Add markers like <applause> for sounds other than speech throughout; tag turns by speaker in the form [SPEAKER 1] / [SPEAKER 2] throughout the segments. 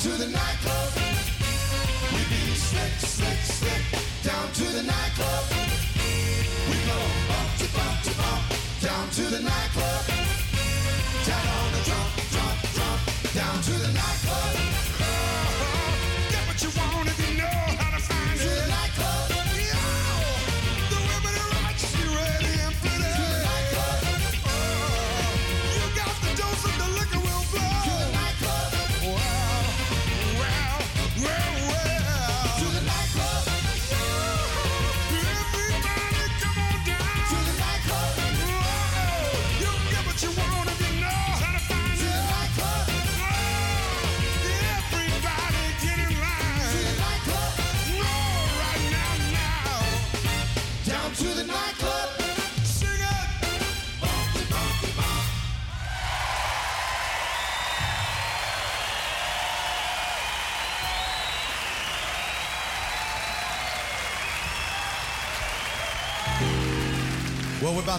[SPEAKER 1] to the nightclub. We be slick, slick.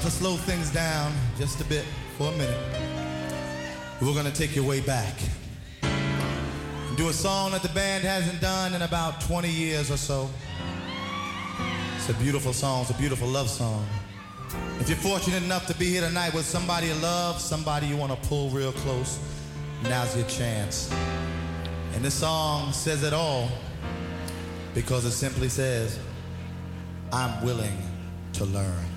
[SPEAKER 2] About to slow things down just a bit for a minute. We're going to take your way back. Do a song that the band hasn't done in about 20 years or so. It's a beautiful song, it's a beautiful love song. If you're fortunate enough to be here tonight with somebody you love, somebody you want to pull real close, now's your chance. And this song says it all because it simply says, I'm willing to learn.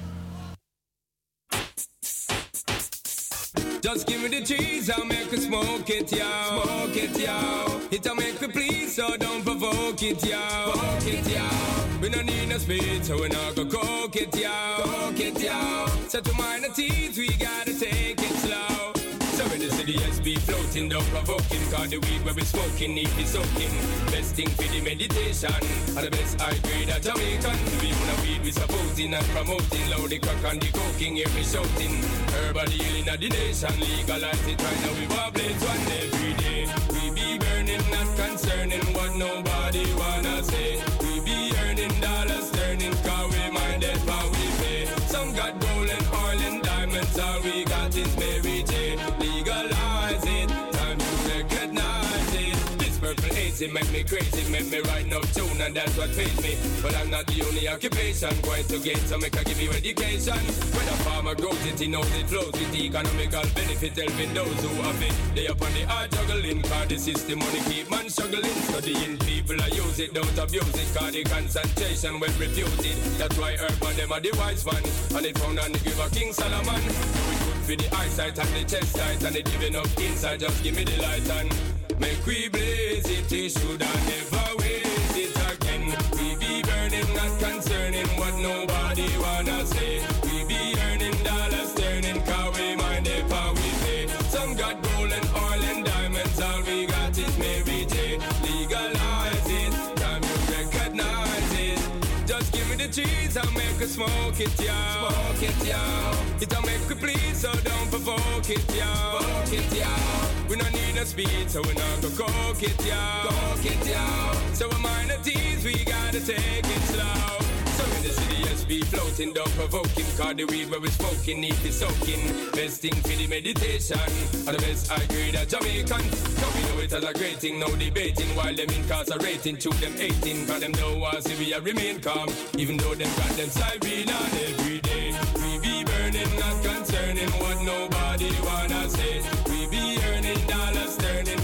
[SPEAKER 3] Just give me the cheese, I'll make you smoke it, yo. Smoke it, yo. It'll make me please, so don't provoke it, yo. Provoke it, yo. We don't need no speed, so we're not go coke it, yo. Coke it, yo. So to mind the teeth, we gotta take it slow. When the city SB floating, don't provoking, cause the weed where we smoking need be soaking. Best thing for the meditation, and the best high grade of Jamaican. We wanna weed we supposing and promoting, loud the crack and the coking, me shouting. Herbal healing of the nation, legalize it right now, we want one every day. We be burning, not concerning what nobody wanna say. We be earning dollars, turning, cause we minded how it make me crazy, make me write no tune, and that's what pays me. But I'm not the only occupation, going to get so make I give you education. When a farmer grows it, he knows it flows with economical benefit, helping those who have it. They up on the hard juggling, cause the system money keep man struggling. Studying people, I use it, don't abuse it, cause the concentration well refuted. That's why urban them are the wise one, and it found on the giver King Solomon. Do it good for the eyesight and the chest tight, and it giving up inside, just give me the light and make we blaze it, it should I never waste it again. We be burning, not concerning what nobody wanna say. Cheese, I'll make you smoke it, yo. Smoke it, yo. It'll make you please, so don't provoke it, yo. Provoke it, yo. We don't need no speed, so we not go coke it, yo. Coke it, yo. So we mind the tease, we gotta take it slow. Be floating, don't provoke him. Cause the weed where we smoking need be soaking. Best thing for the meditation. And the best I agree that Jamaican. So we know it as a great thing, no debating. While them incarcerating to them 18. Cause them know us if we remain calm. Even though them got them siren on every day. We be burning, not concerning what nobody wanna say. We be earning dollars, turning,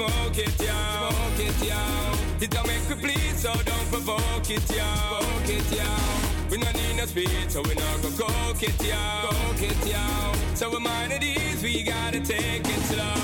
[SPEAKER 3] smoke it, yeah. Smoke it, yeah. It don't make me please, so don't provoke it, yeah. Provoke it, yeah. We no need no speed, so we not gonna go coke it, yeah. Coke it, yeah. So we're mind at ease, we gotta take it slow.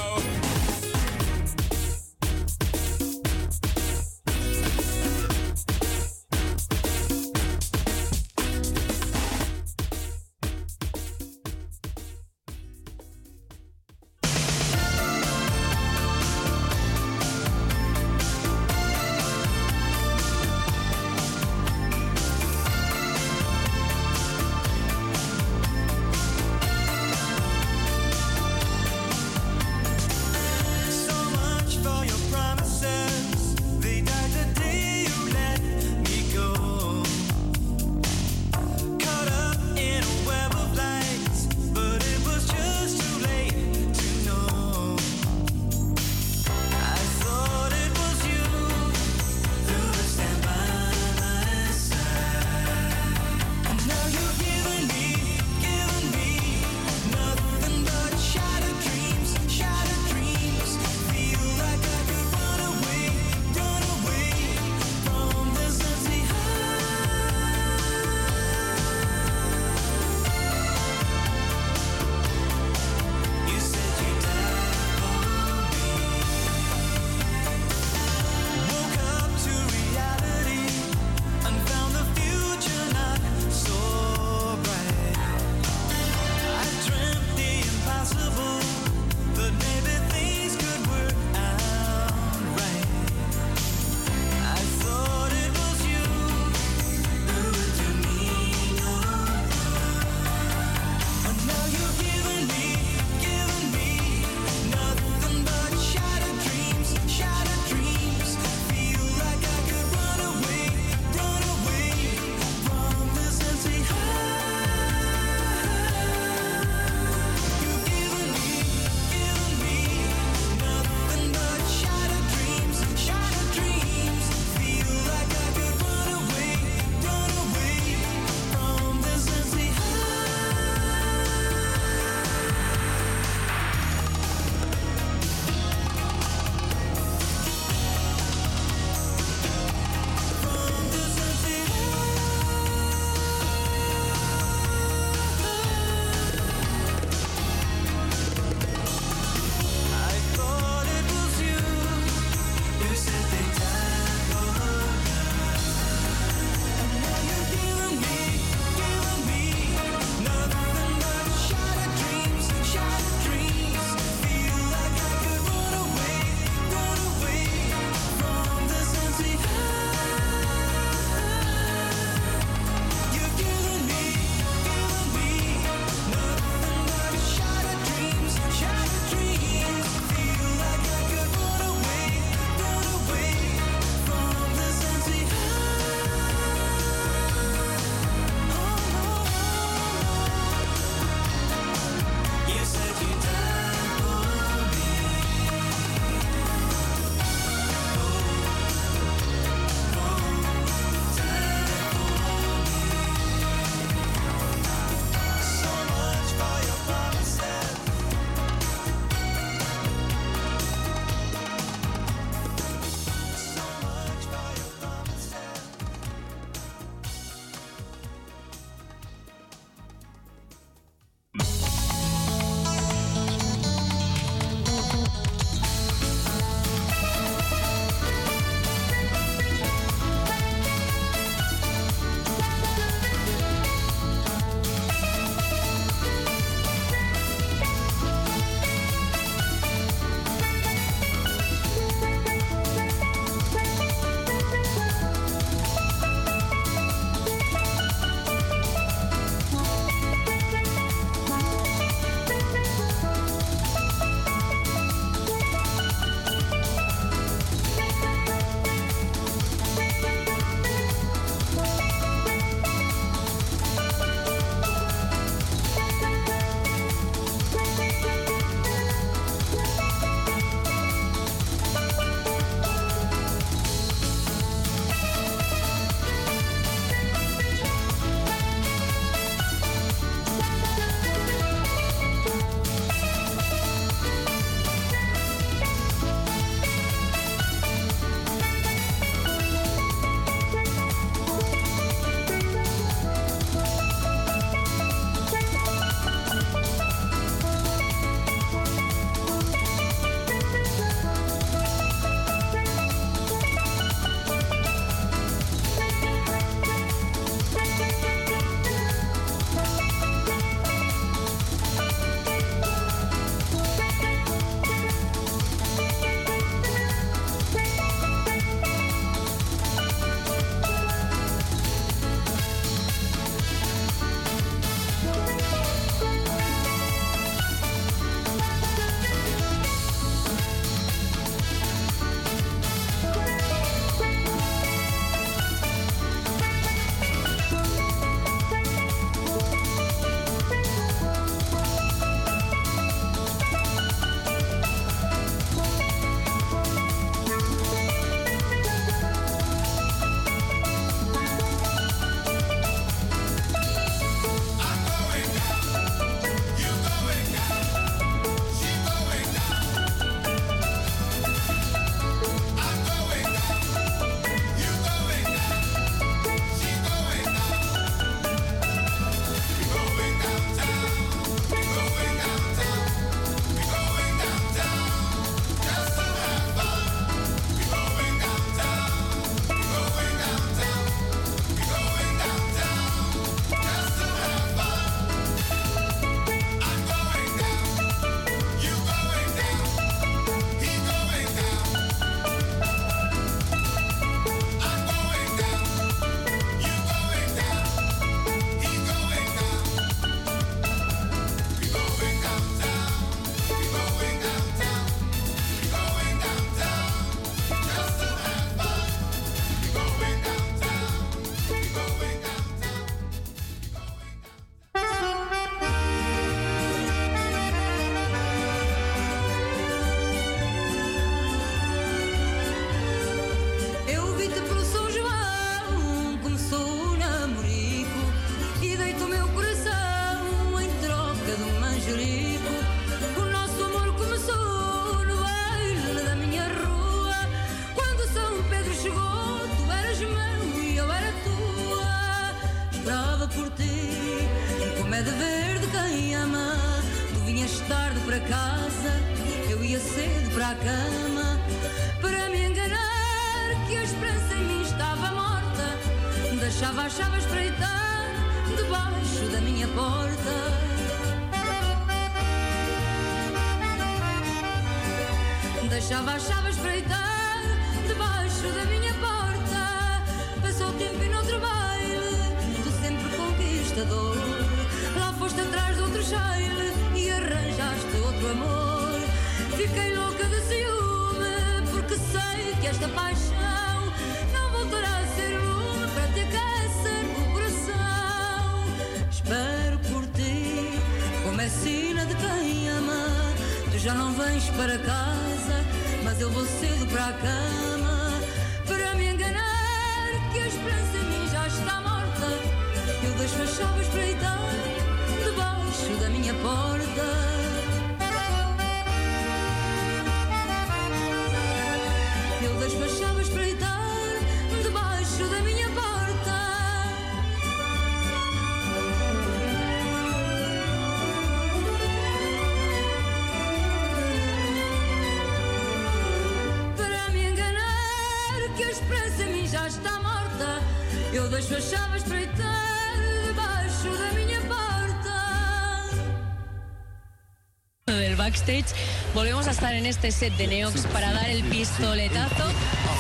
[SPEAKER 4] Backstage, volvemos a estar en este set de Neox para dar el pistoletazo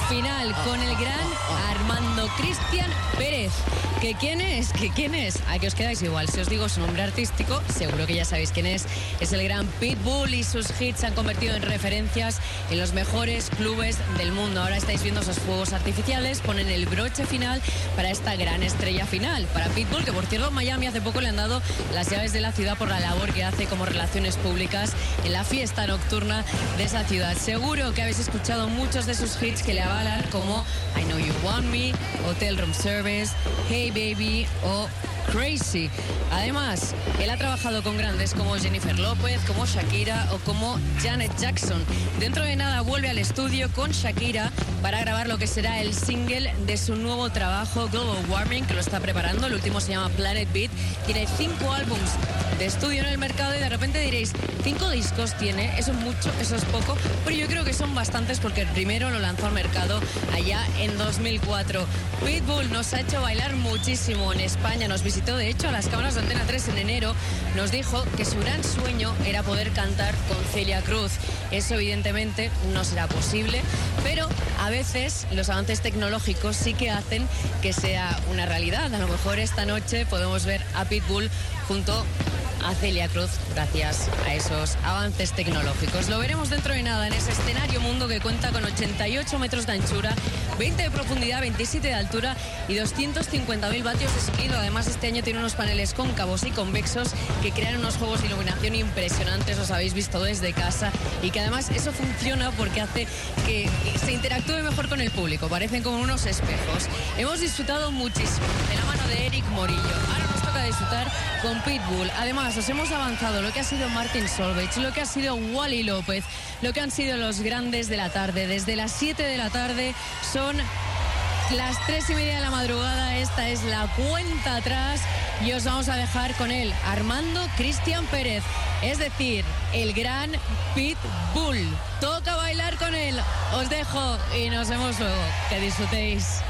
[SPEAKER 4] final con el gran Armando Cristian Pérez. ¿Que quién es? ¿Que quién es? A que os quedáis igual. Si os digo su nombre artístico, seguro que ya sabéis quién es. Es el gran Pitbull y sus hits se han convertido en referencias en los mejores clubes del mundo. Ahora estáis viendo esos fuegos artificiales, ponen el broche final para esta gran estrella final. Para Pitbull, que por cierto en Miami hace poco le han dado las llaves de la ciudad por la labor que hace como relaciones públicas en la fiesta nocturna de esa ciudad. Seguro que habéis escuchado muchos de sus hits que le avalan como I Know You Want Me, Hotel Room Service, Hey Baby o Crazy. Además, él ha trabajado con grandes como Jennifer López, como Shakira o como Janet Jackson. Dentro de nada vuelve al estudio con Shakira para grabar lo que será el single de su nuevo trabajo Global Warming, que lo está preparando. El último se llama Planet Beat. Tiene cinco álbums de estudio en el mercado y de repente diréis, cinco discos tiene, eso es mucho, eso es poco, pero yo creo que son bastantes porque el primero lo lanzó al mercado allá en 2004. Pitbull nos ha hecho bailar muchísimo en España, nos visitó de hecho a las cámaras de Antena 3 en enero, nos dijo que su gran sueño era poder cantar con Celia Cruz. Eso evidentemente no será posible, pero a veces los avances tecnológicos sí que hacen que sea una realidad. A lo mejor esta noche podemos ver a Pitbull junto a Celia Cruz gracias a esos avances tecnológicos. Lo veremos dentro de nada en ese escenario mundo que cuenta con 88 metros de anchura, 20 de profundidad, 27 de altura y 250.000 vatios de sonido. Además, este año tiene unos paneles cóncavos y convexos que crean unos juegos de iluminación impresionantes, los habéis visto desde casa y que además eso funciona porque hace que se interactúe mejor con el público. Parecen como unos espejos. Hemos disfrutado muchísimo de la mano de Eric Morillo. Disfrutar con Pitbull. Además, os hemos avanzado lo que ha sido Martin Solveig, lo que ha sido Wally López, lo que han sido los grandes de la tarde. Desde las 7 de la tarde son las 3 y media de la madrugada. Esta es la cuenta atrás y os vamos a dejar con él, Armando Cristian Pérez. Es decir, el gran Pitbull. Toca bailar con él. Os dejo y nos vemos luego. Que disfrutéis.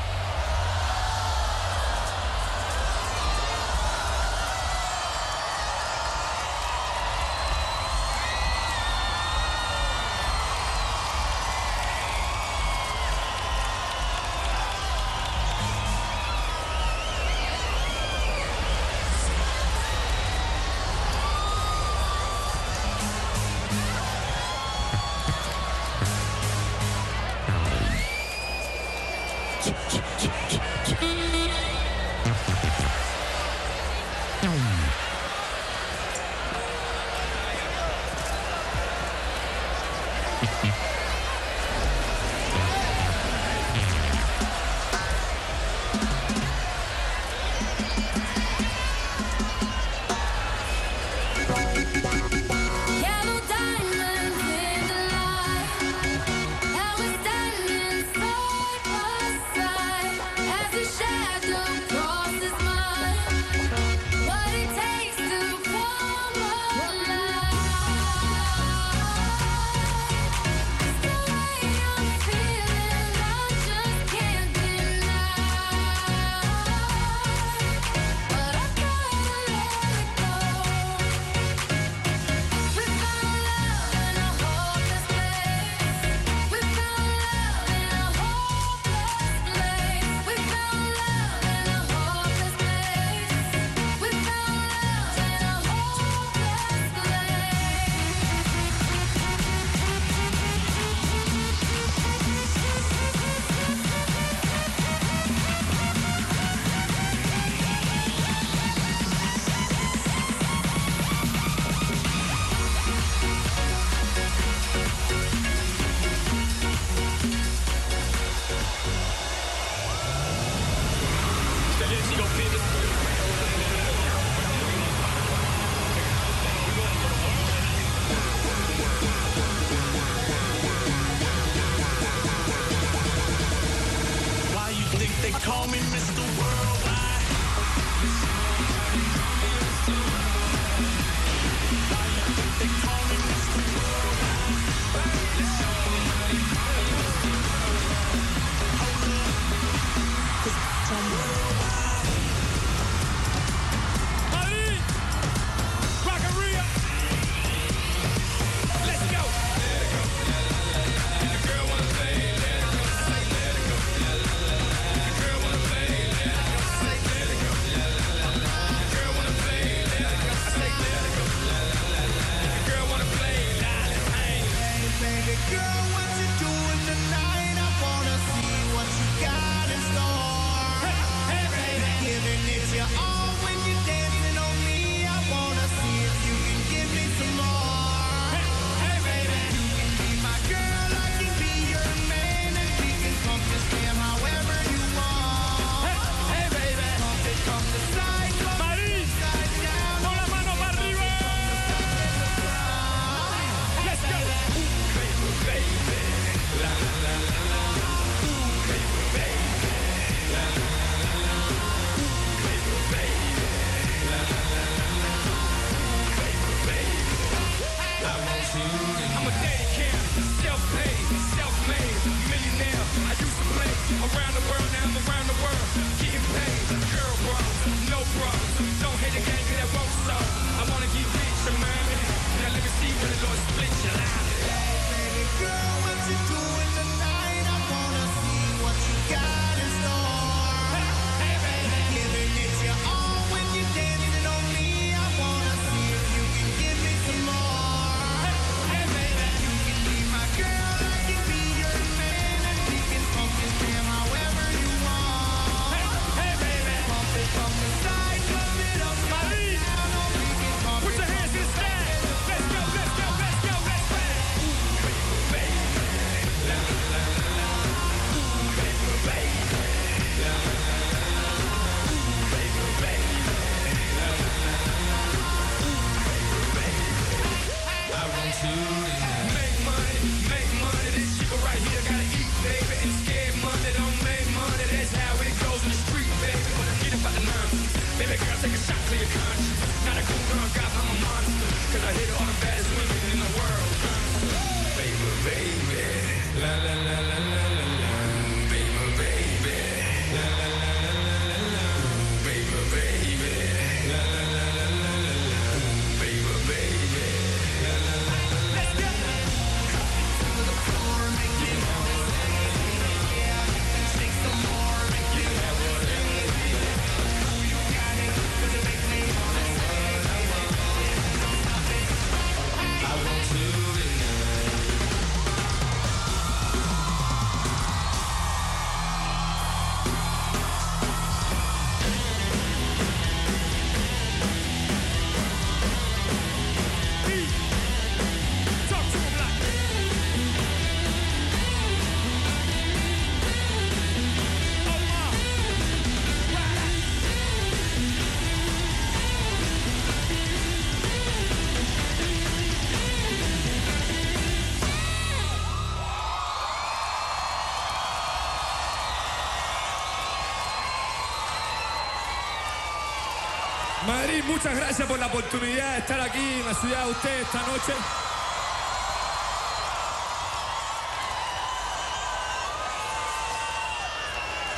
[SPEAKER 5] Muchas gracias por la oportunidad de estar aquí en la ciudad de ustedes esta noche.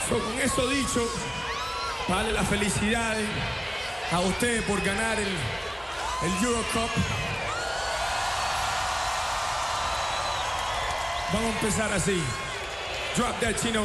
[SPEAKER 5] Con eso dicho, vale las felicidades a ustedes por ganar el, el Eurocup. Vamos a empezar así. Drop that chino.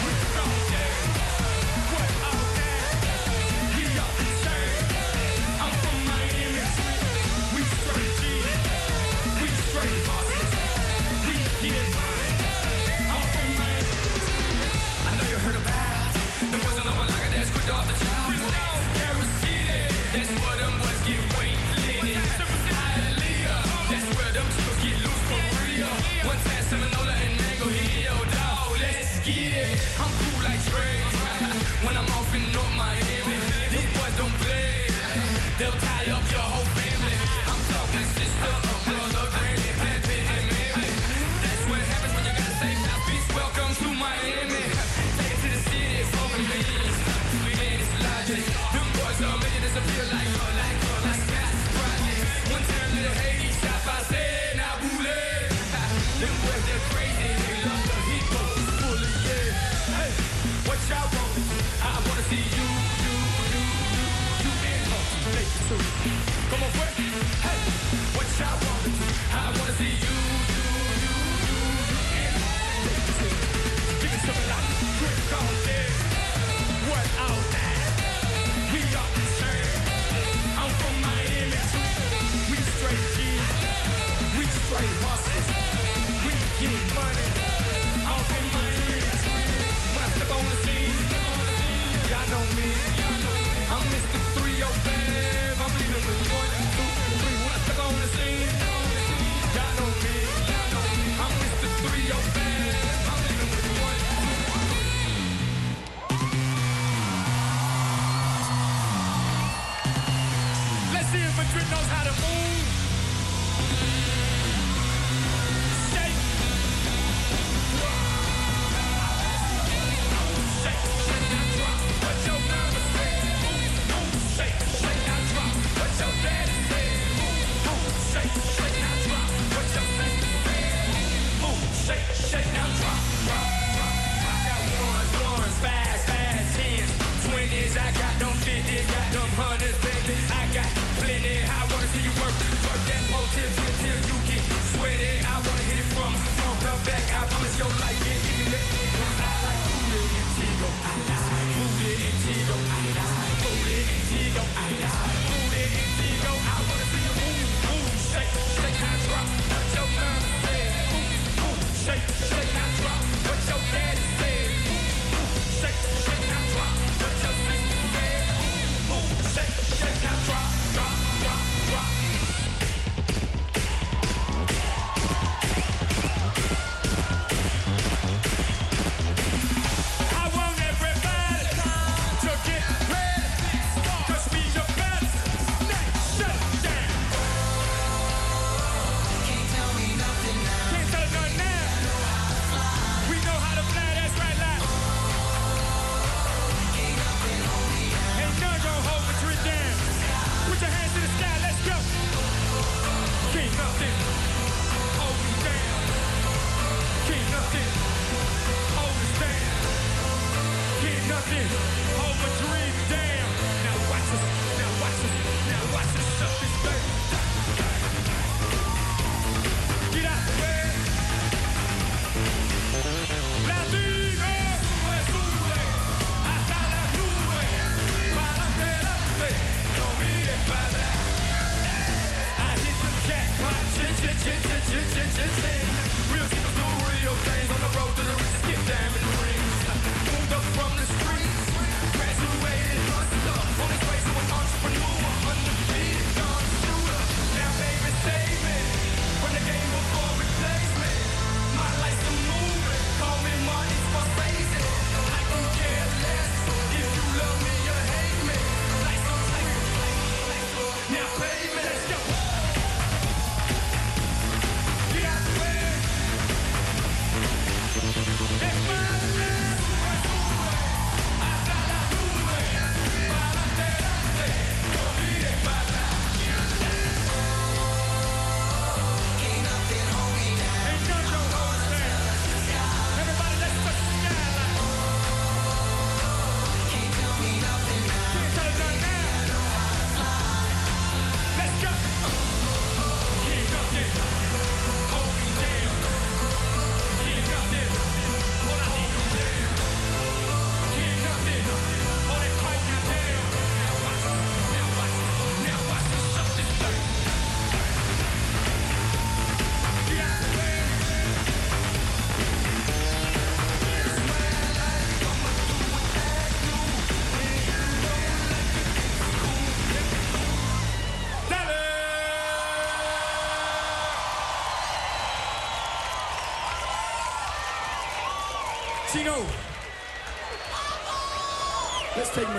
[SPEAKER 5] when I'm
[SPEAKER 6] off in North Miami. These boys don't play. They'll We get money off in my dreams. When I step on the scene, y'all know me. I'm Mr. 305. I'm one, two, three. When I step on the scene, y'all know me. I'm Mr. 305.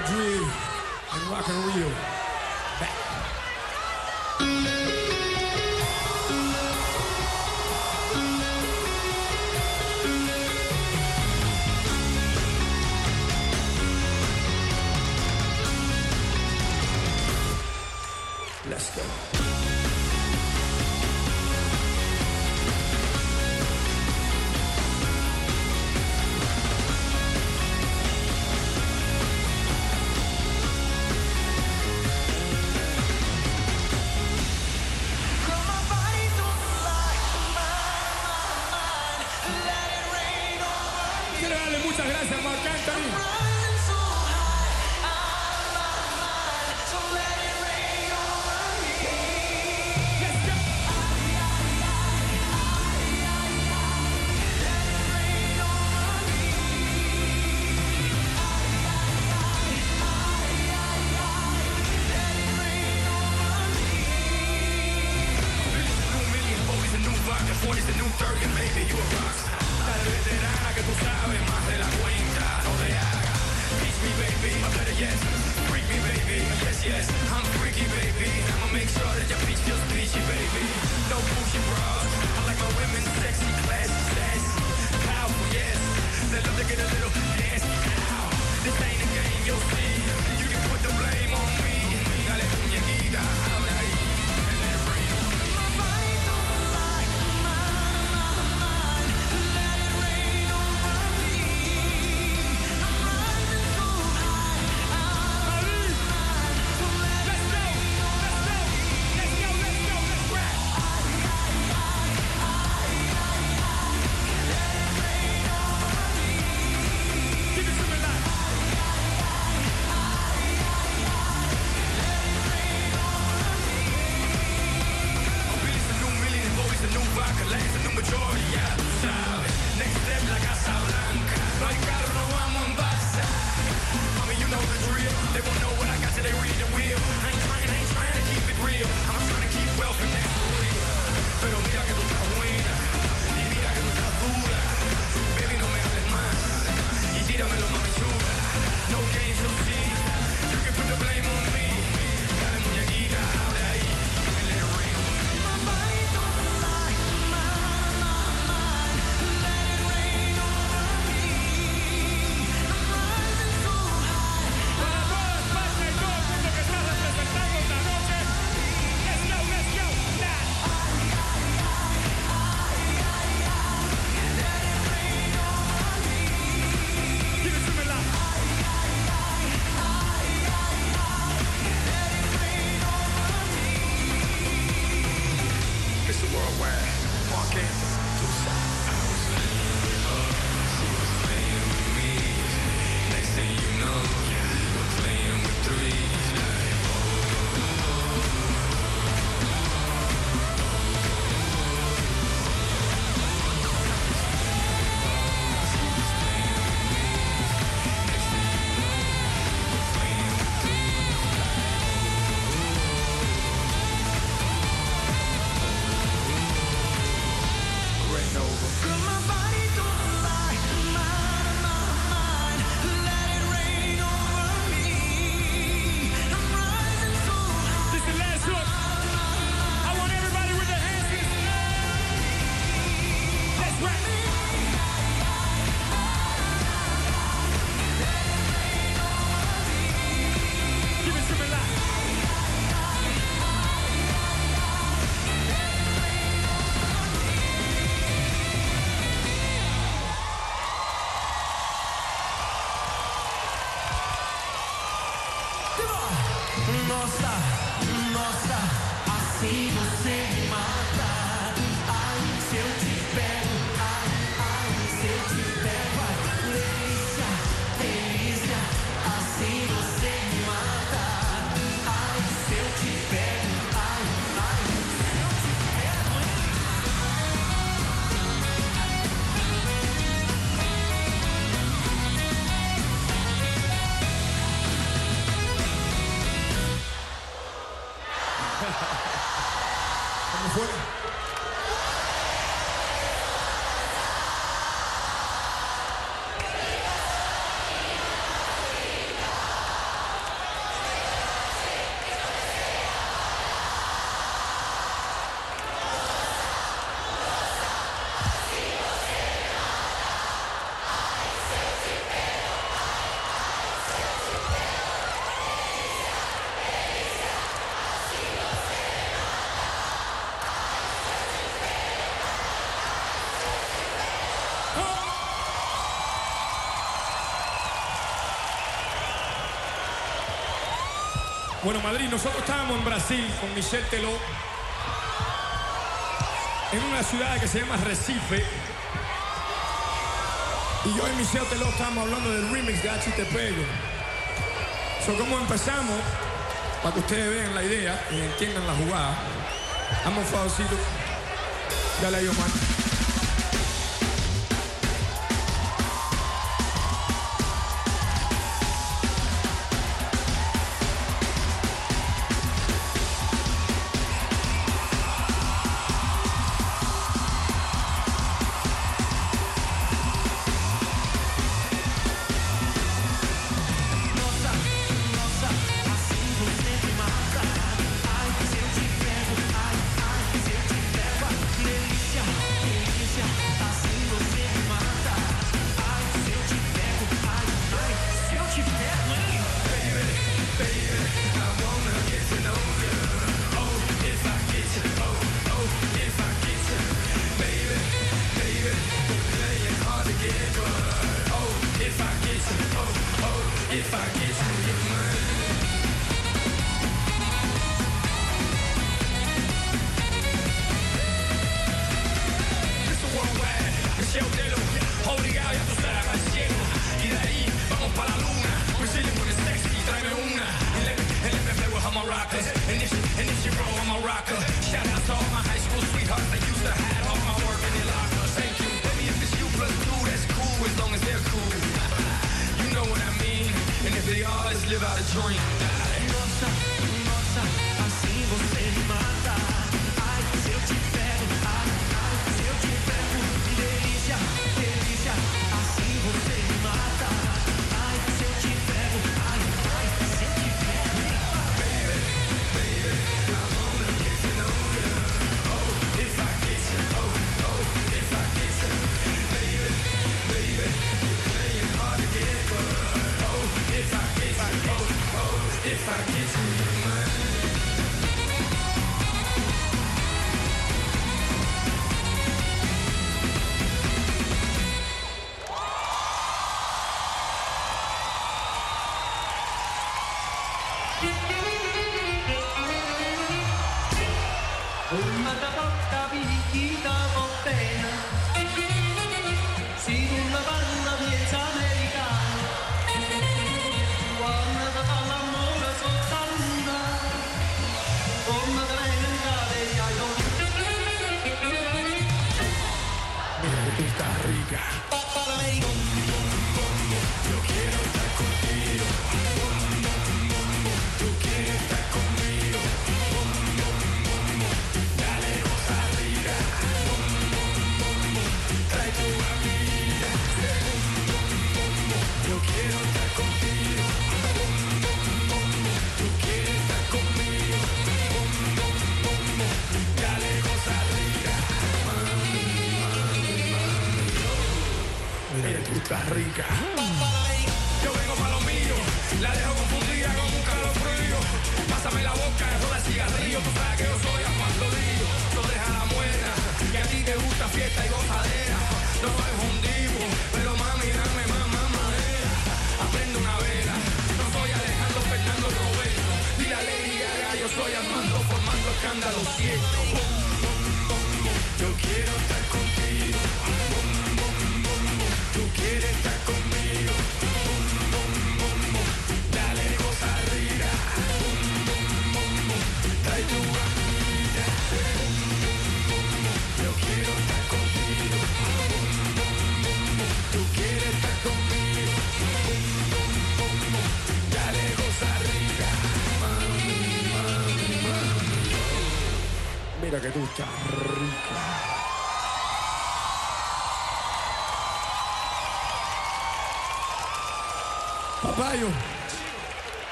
[SPEAKER 6] Madrid <laughs>
[SPEAKER 7] voor...
[SPEAKER 6] Bueno, Madrid, nosotros estábamos en Brasil con Michel Teló en una ciudad que se llama Recife. Y yo y Michel Teló estábamos hablando del remix de H ¿Cómo empezamos? Para que ustedes vean la idea y entiendan la jugada. Dame un favorcito. Dale ahí, Omar.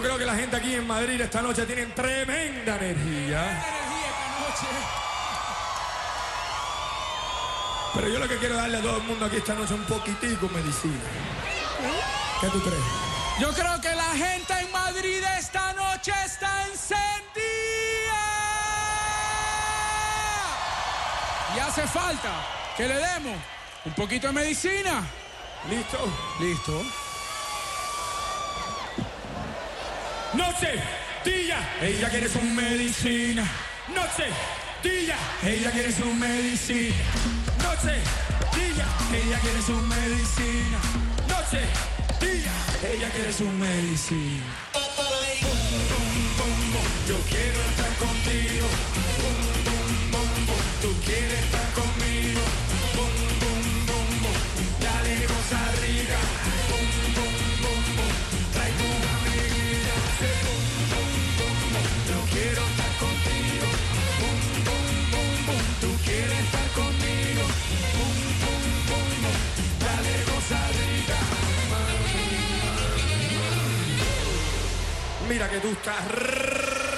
[SPEAKER 6] Yo creo que la gente aquí en Madrid esta noche tiene tremenda energía. Pero yo lo que quiero darle a todo el mundo aquí esta noche es un poquitico medicina. ¿Qué tú crees?
[SPEAKER 8] Yo creo que la gente en Madrid esta noche está encendida. Y hace falta que le demos un poquito de medicina.
[SPEAKER 6] ¿Listo?
[SPEAKER 8] Listo.
[SPEAKER 6] noche, día, ella quiere su medicina. Noche, día, ella quiere su medicina. Noche, día, ella quiere su medicina. Noche, día, ella quiere su medicina. Yo quiero mira qué tú estás.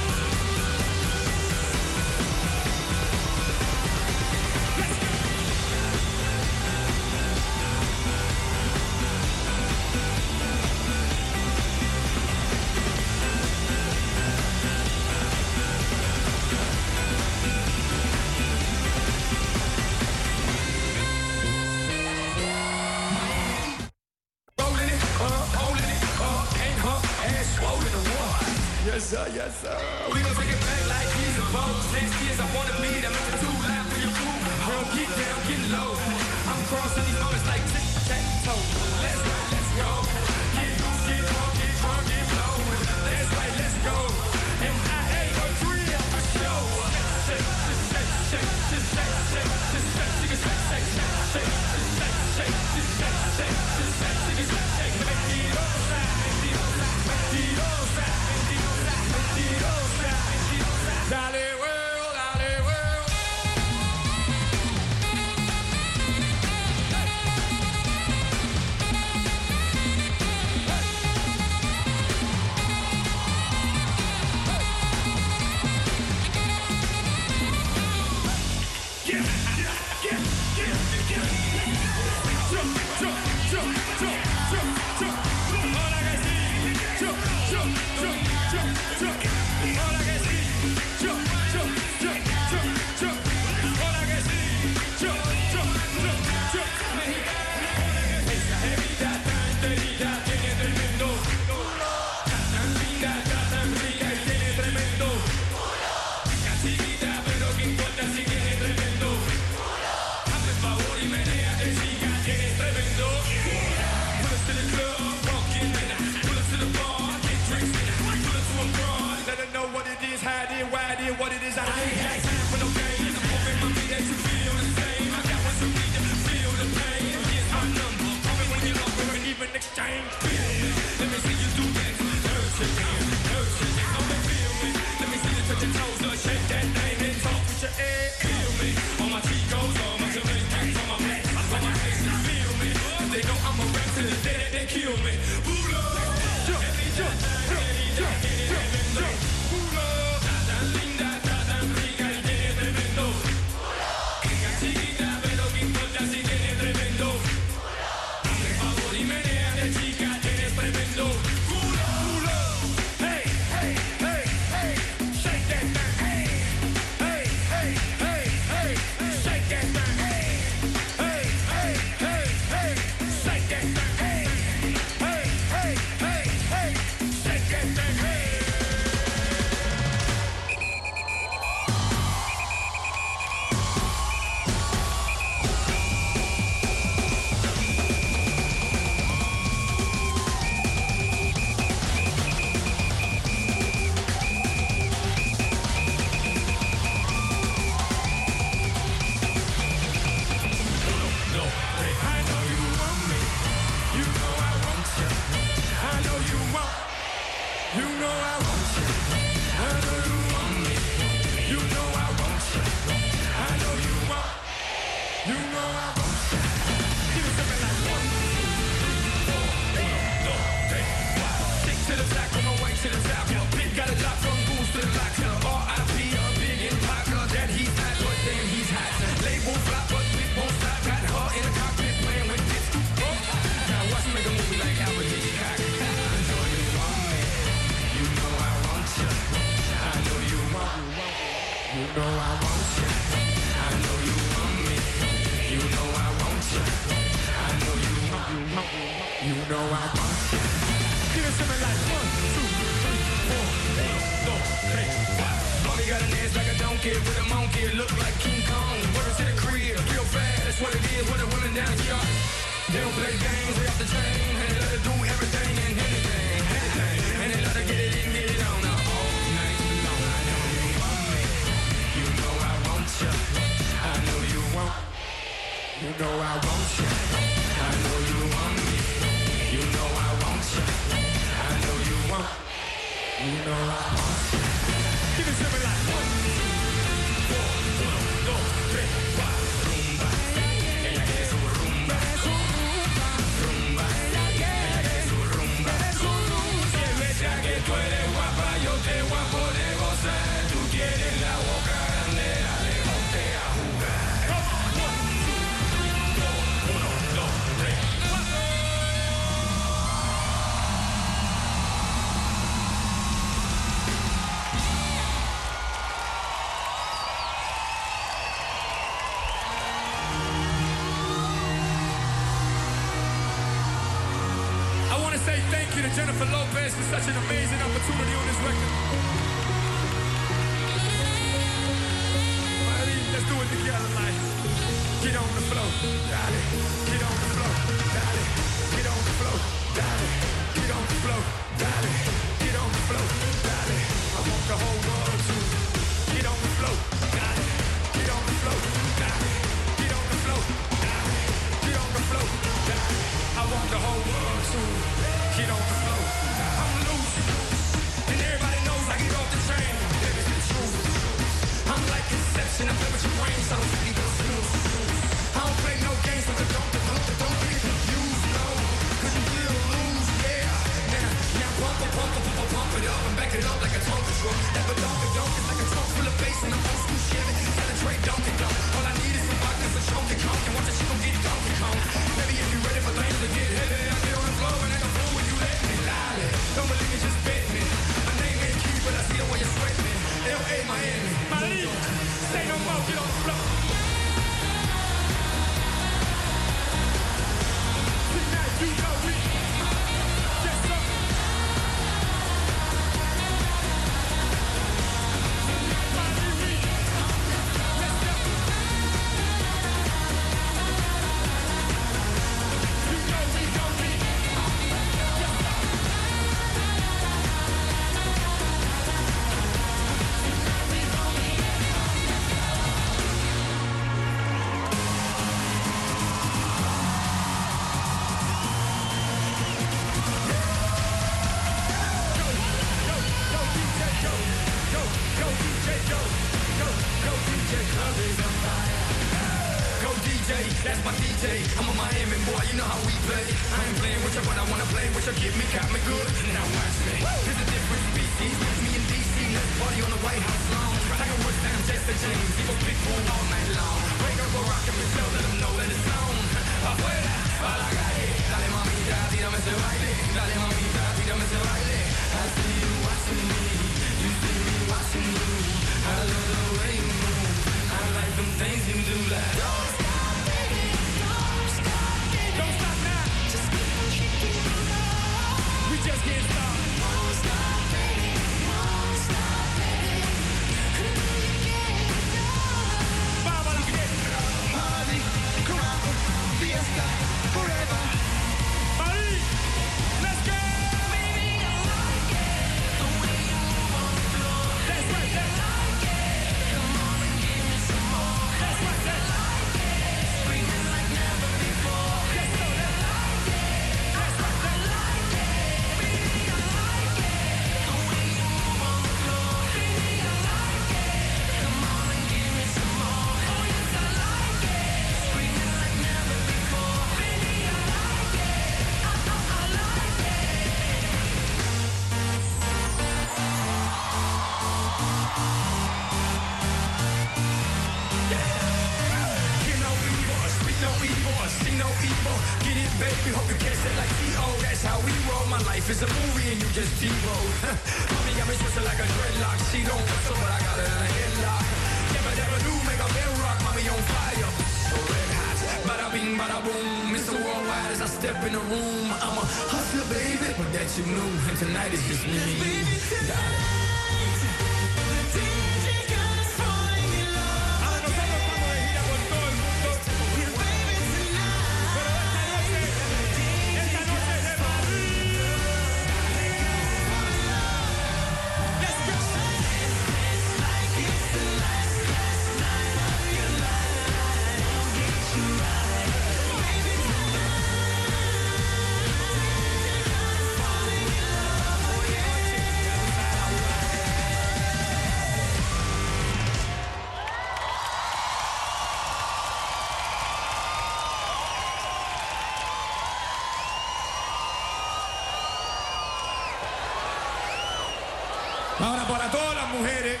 [SPEAKER 6] Para
[SPEAKER 5] todas las mujeres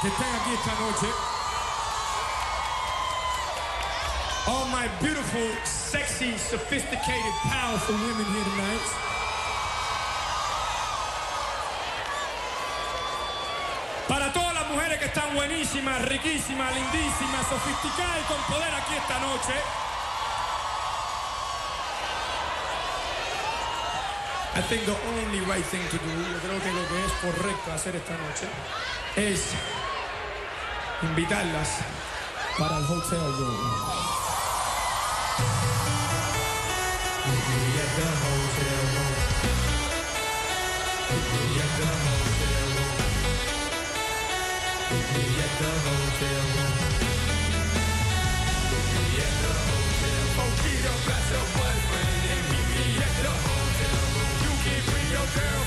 [SPEAKER 5] que están aquí esta noche, all my beautiful, sexy, sophisticated, powerful women here tonight. Para todas las mujeres que están buenísimas, riquísimas, lindísimas, sofisticadas y con poder aquí esta noche. think the only right thing to do, yo creo que lo que es correcto hacer esta noche es invitarlas para el Hotel Room.
[SPEAKER 6] Hotel girl.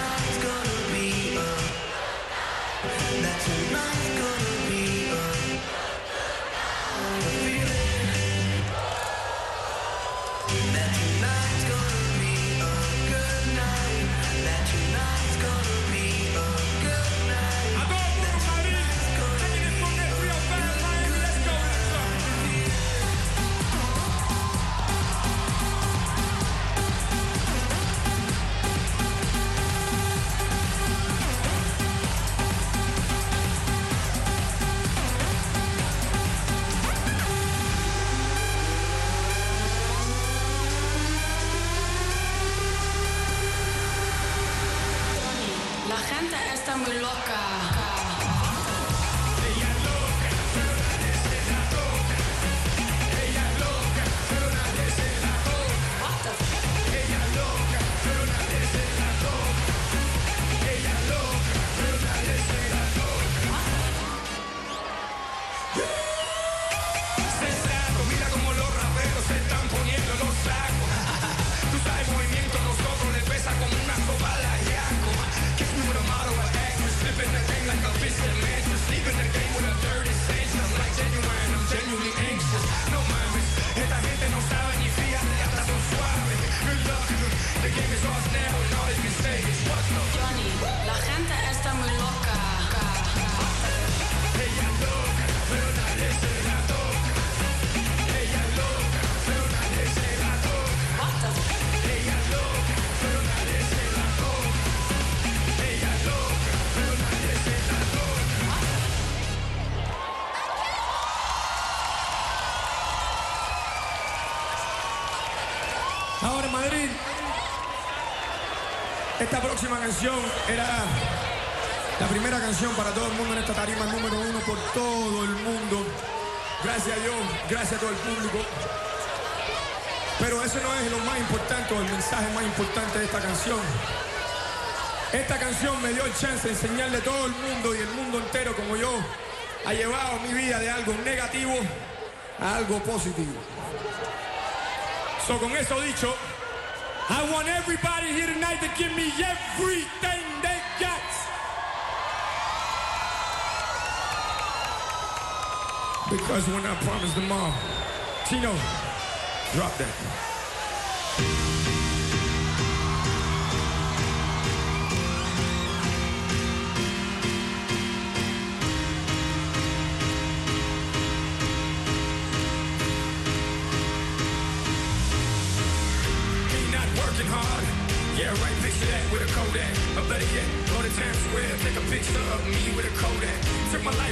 [SPEAKER 6] night. próxima canción era la primera canción para todo el mundo en esta tarima, número uno por todo el mundo. Gracias a Dios, gracias a todo el público. Pero eso no es lo más importante o el mensaje más importante de esta canción. Esta canción me dio el chance de enseñarle a todo el mundo y el mundo entero como yo ha llevado mi vida de algo negativo a algo positivo. So con eso dicho, I want everybody. out here tonight to give me everything they got. Because when I promised them all, Tino, drop that.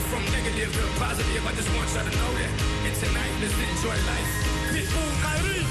[SPEAKER 6] from negative to positive. I just want y'all to know that. And tonight, let's enjoy life. Pitbull Kyrie.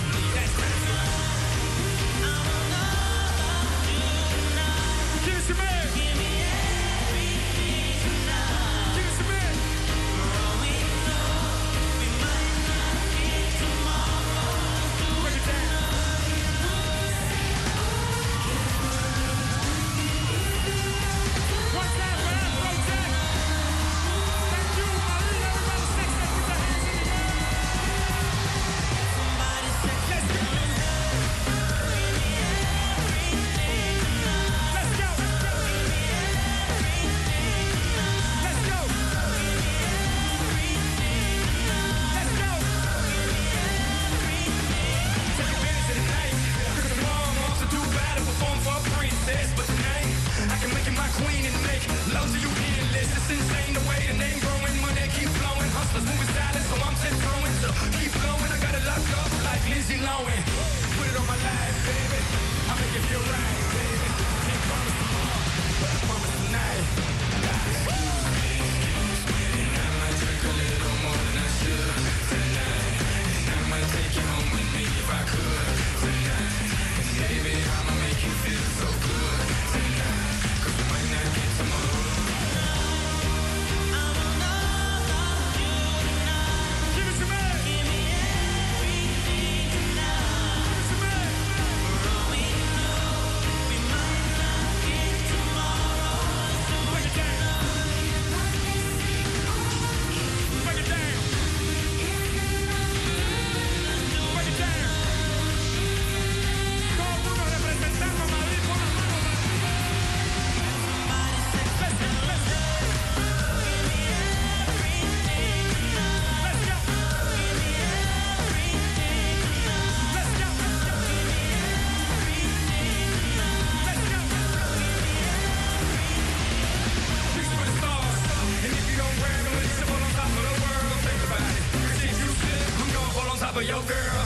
[SPEAKER 5] Yeah.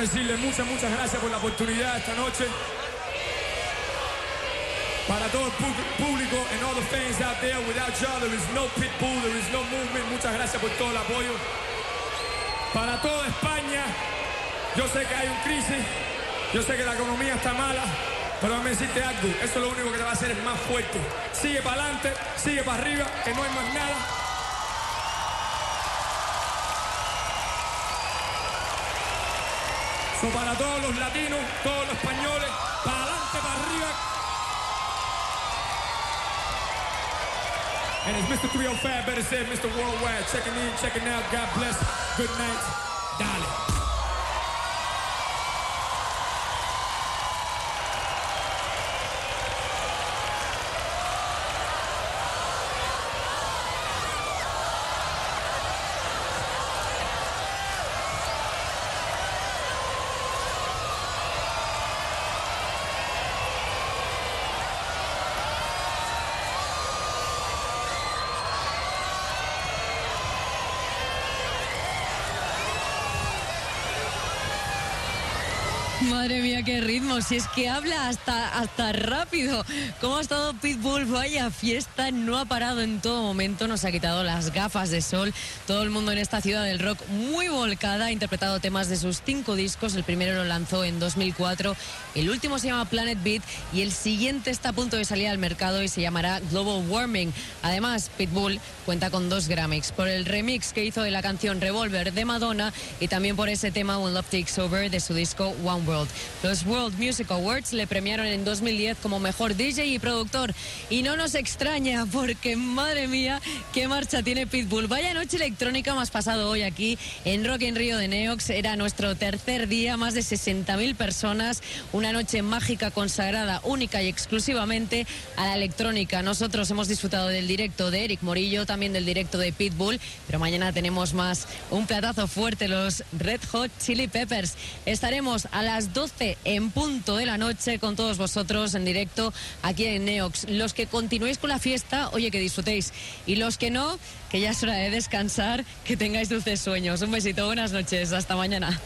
[SPEAKER 5] Decirle muchas, muchas gracias por la oportunidad esta noche. Para todo el público and all the fans out there, without y'all there is no Pitbull, there is no movement. Muchas gracias por todo el apoyo. Para toda España, yo sé que hay un crisis, yo sé que la economía está mala, pero déjame decirte algo, eso es lo único que te va a hacer más fuerte. Sigue para adelante, sigue para arriba, que no hay más nada. So, para todos los latinos, todos los españoles, para adelante, para arriba. And it's Mr. 305, better said Mr. Worldwide. Checking in, checking out. God bless. Good night. Dale.
[SPEAKER 4] Si es que habla hasta, hasta rápido. ¿Cómo ha estado Pitbull? Vaya fiesta. No ha parado en todo momento. Nos ha quitado las gafas de sol. Todo el mundo en esta ciudad del rock muy volcada. Ha interpretado temas de sus cinco discos. El primero lo lanzó en 2004. El último se llama Planet Beat. Y el siguiente está a punto de salir al mercado y se llamará Global Warming. Además, Pitbull cuenta con dos Grammys. Por el remix que hizo de la canción Revolver de Madonna y también por ese tema When Love Takes Over de su disco One World. Los World Music Awards le premiaron en 2010 como mejor DJ y productor. Y no nos extraña <laughs> porque, madre mía, qué marcha tiene Pitbull. Vaya noche electrónica más pasado hoy aquí en Rock en Río de Neox. Era nuestro tercer día, más de 60.000 personas. Una noche mágica consagrada única y exclusivamente a la electrónica. Nosotros hemos disfrutado del directo de Eric Morillo, también del directo de Pitbull, pero mañana tenemos más un platazo fuerte, los Red Hot Chili Peppers. Estaremos a las 12 en punto de la noche con todos vosotros en directo aquí en Neox. Los que continuéis con la fiesta, oye, que disfrutéis. Y los que no, que ya es hora de descansar, que tengáis dulces sueños. Un besito, buenas noches, hasta mañana.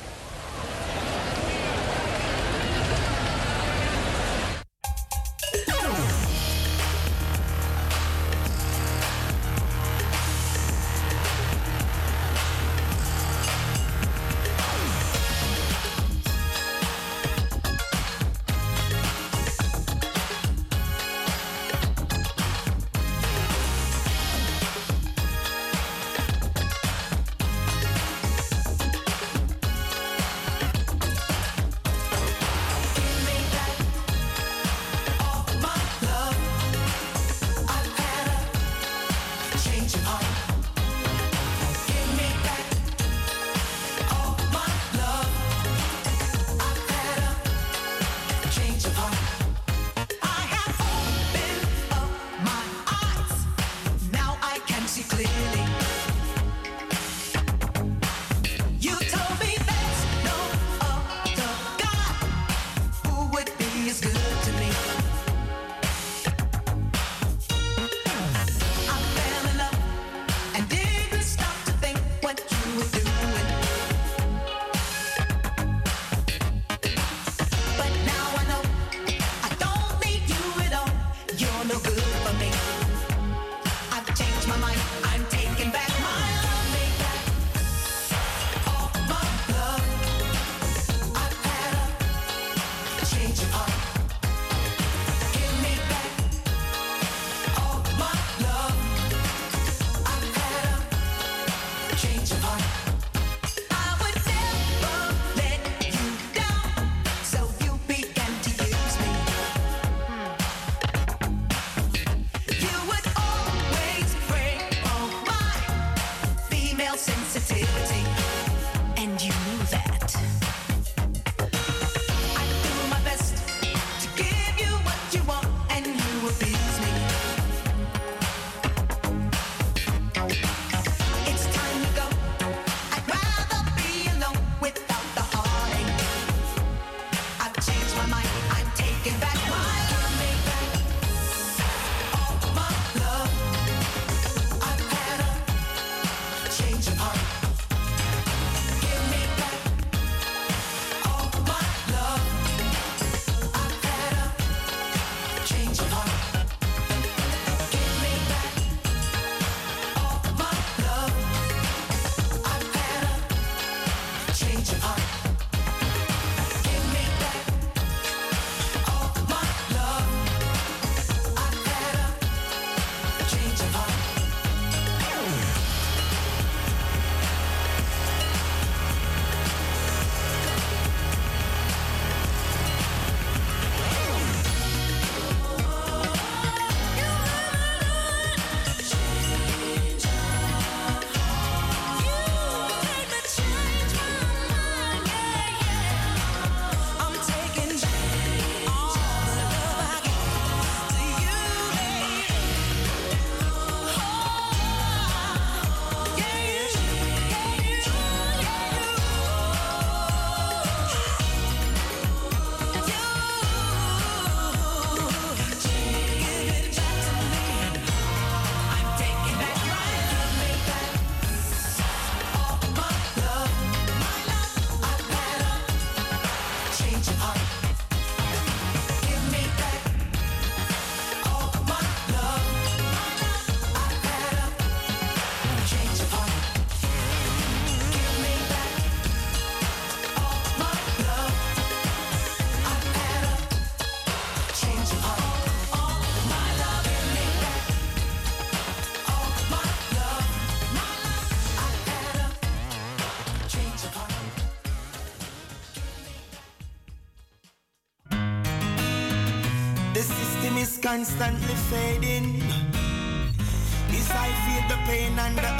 [SPEAKER 9] Constantly fading. Yes, I feel the pain and the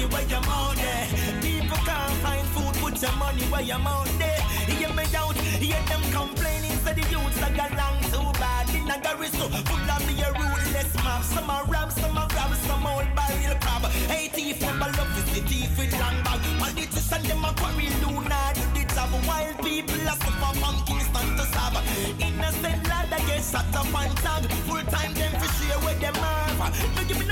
[SPEAKER 9] money where your mouth there. People can't find food, put your money where your mouth there. Hear me out, hear them complaining, say the youths are got long too bad. In a gary so full of a ruthless mob. Some are rob, some are grab, some old barrel crab. Hey thief, never love is the thief with long bag. Politicians them a quarry Luna do the job. Wild people a suffer from Kingston to Sab. Innocent lad a get shot up and tag. Full time them for share with them have. No give me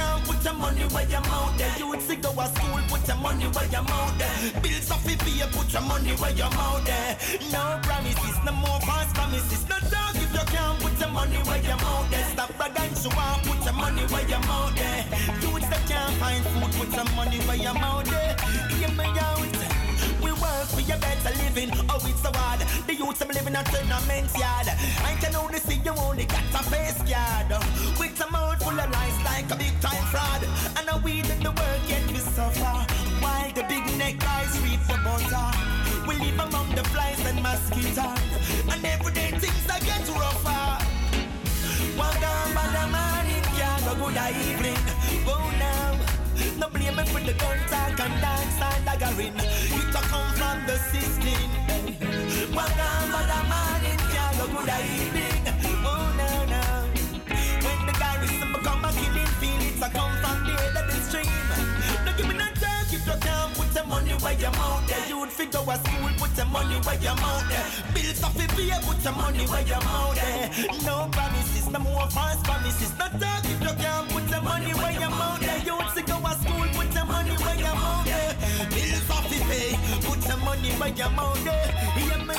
[SPEAKER 9] can't put your money where your mouth there. You would see go to school, put your money where your mouth there. Bills off if you put your money where your mouth there. No promises, no more false promises. No talk if you can't put your money where your mouth there. Stop bragging so I put your money where your mouth there. Youths that can't find food, put some money where your mouth there. Hear me out. We work for your better living. Oh, it's so hard. The youths I'm living a tournament yard. I can only see you only got And a the work yet we suffer. While the big neck guys reap for butter. We live among the flies and mosquitoes. And everyday things are get rougher. By the morning, can't go good evening. Oh now, no blame me for the gun talk and dance and daggering. It a come from the system. By the morning, can't go good evening. Oh now, now. When the garrison become a killing field, it's a come money where your mouth there. You'd figure a school, put the money where your mouth there. Bills off if you put the money where your mouth there. No promises, no more false promises. No talk if you can't put the money where your mouth there. You'd figure a school, put the money where your mouth there. Bills off if pay, put the money where your mouth there.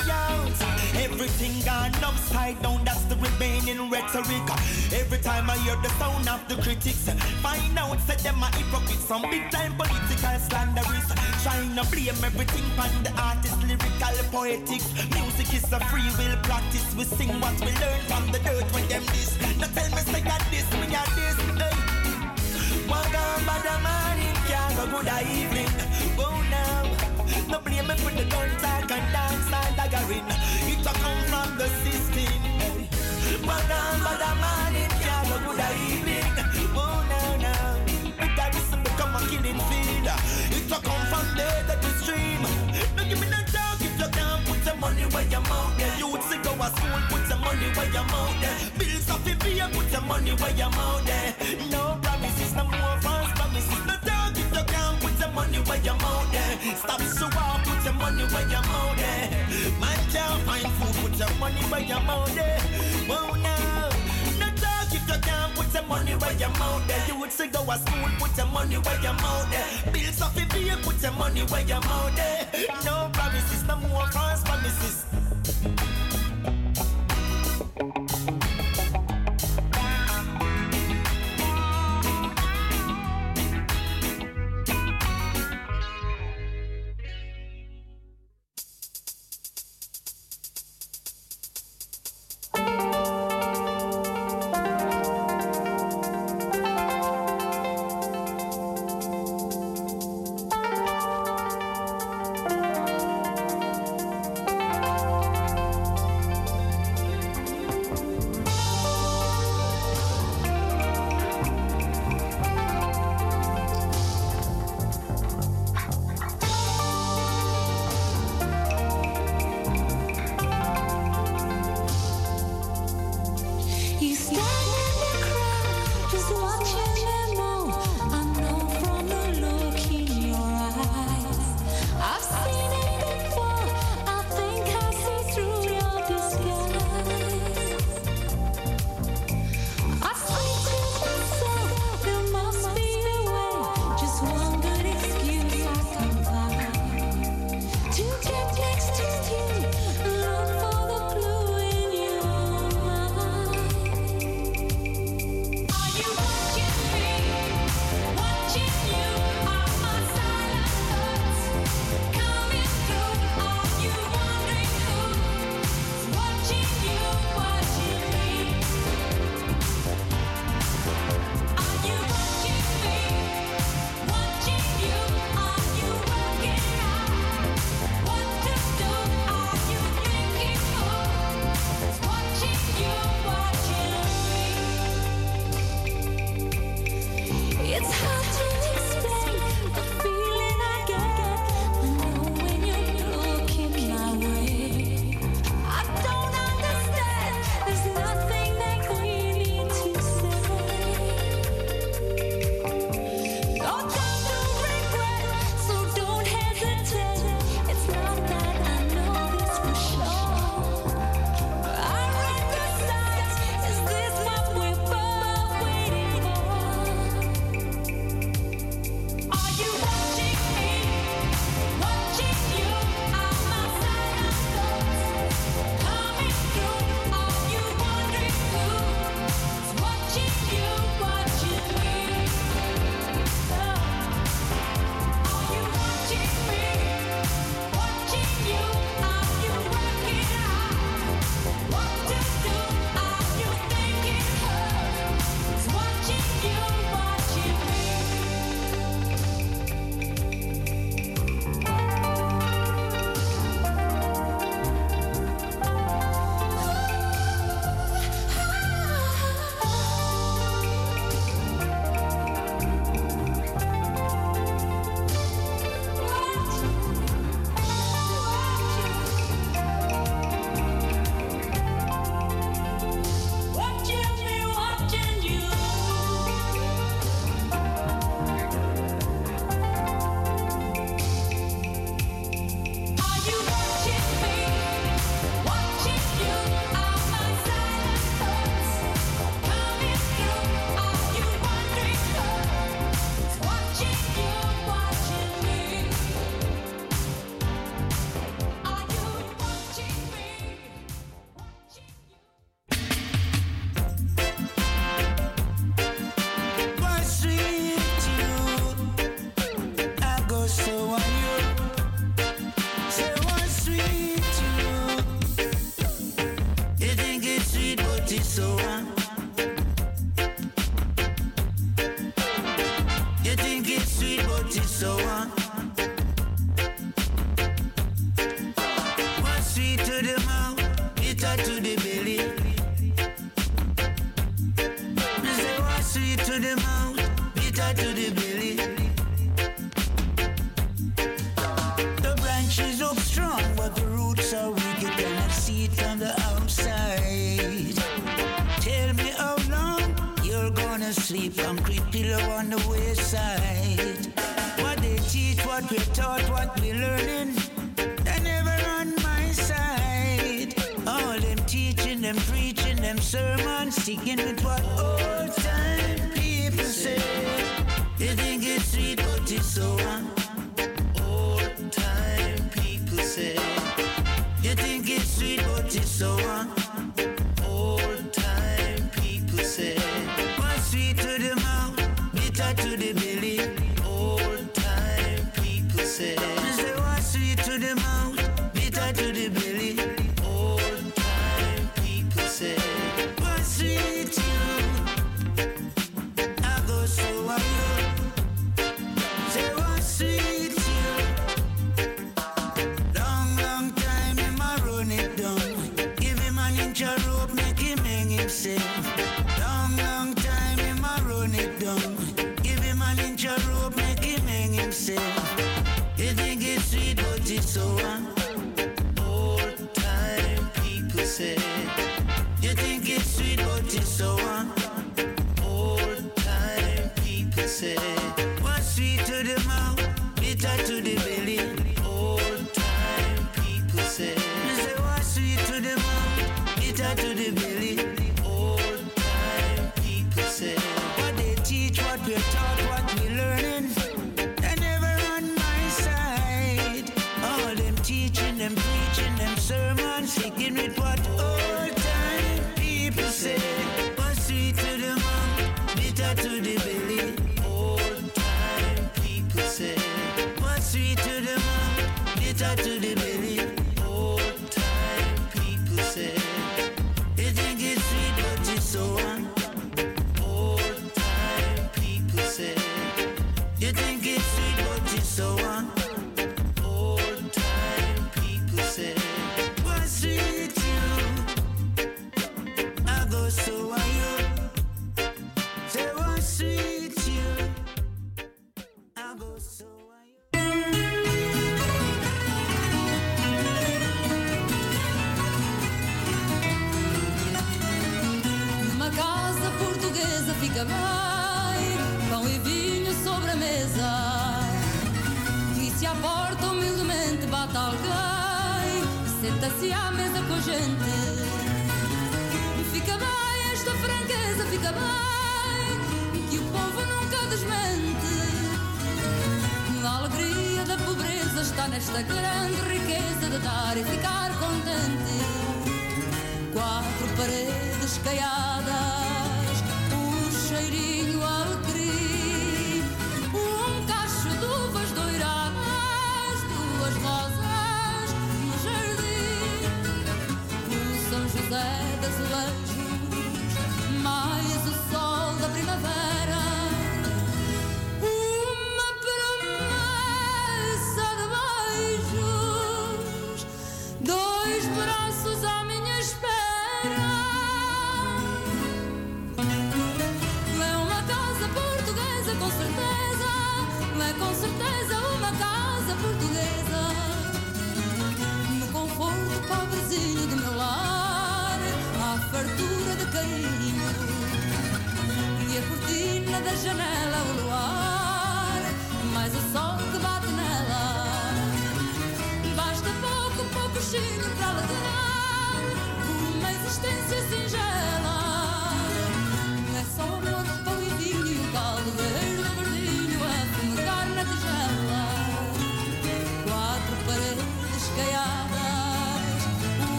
[SPEAKER 9] Everything gone upside down, that's the remaining rhetoric. Every time I hear the sound of the critics, find out say them are hypocrites, some big time political slanderists. Trying to blame everything on the artist, lyrical, poetics. Music is a free will practice. We sing what we learn from the dirt when them this. Now tell me say that this, me got this. Hey. By the morning, can't go good evening. Oh now, no blame me for the gun talk and dance and daggering. It a come from the system. Hey. On by the morning, can't go good evening. Oh now, because this become a killing field. It a come from the head of the stream. No give me no talk if you can't put your money where your mouth there. You would go to school, put your money where your mouth there. Bills off if you put your money where your mouth there. No promises, no more false promises. No talk if you can't put your money where your mouth there. Stop so hard, put your money where your put your money where your mouth there. Oh no. No talk if you can't put your money where your mouth there. You would say go to school, put your money where your mouth there. Bills off you put your money where your mouth there. No promises, no more false promises.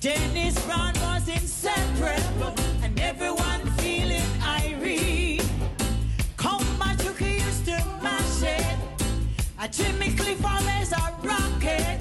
[SPEAKER 10] Dennis Brown was inseparable, and everyone feeling Irene. Coma took used to mash it. A Jimmy Cliff always a rocket.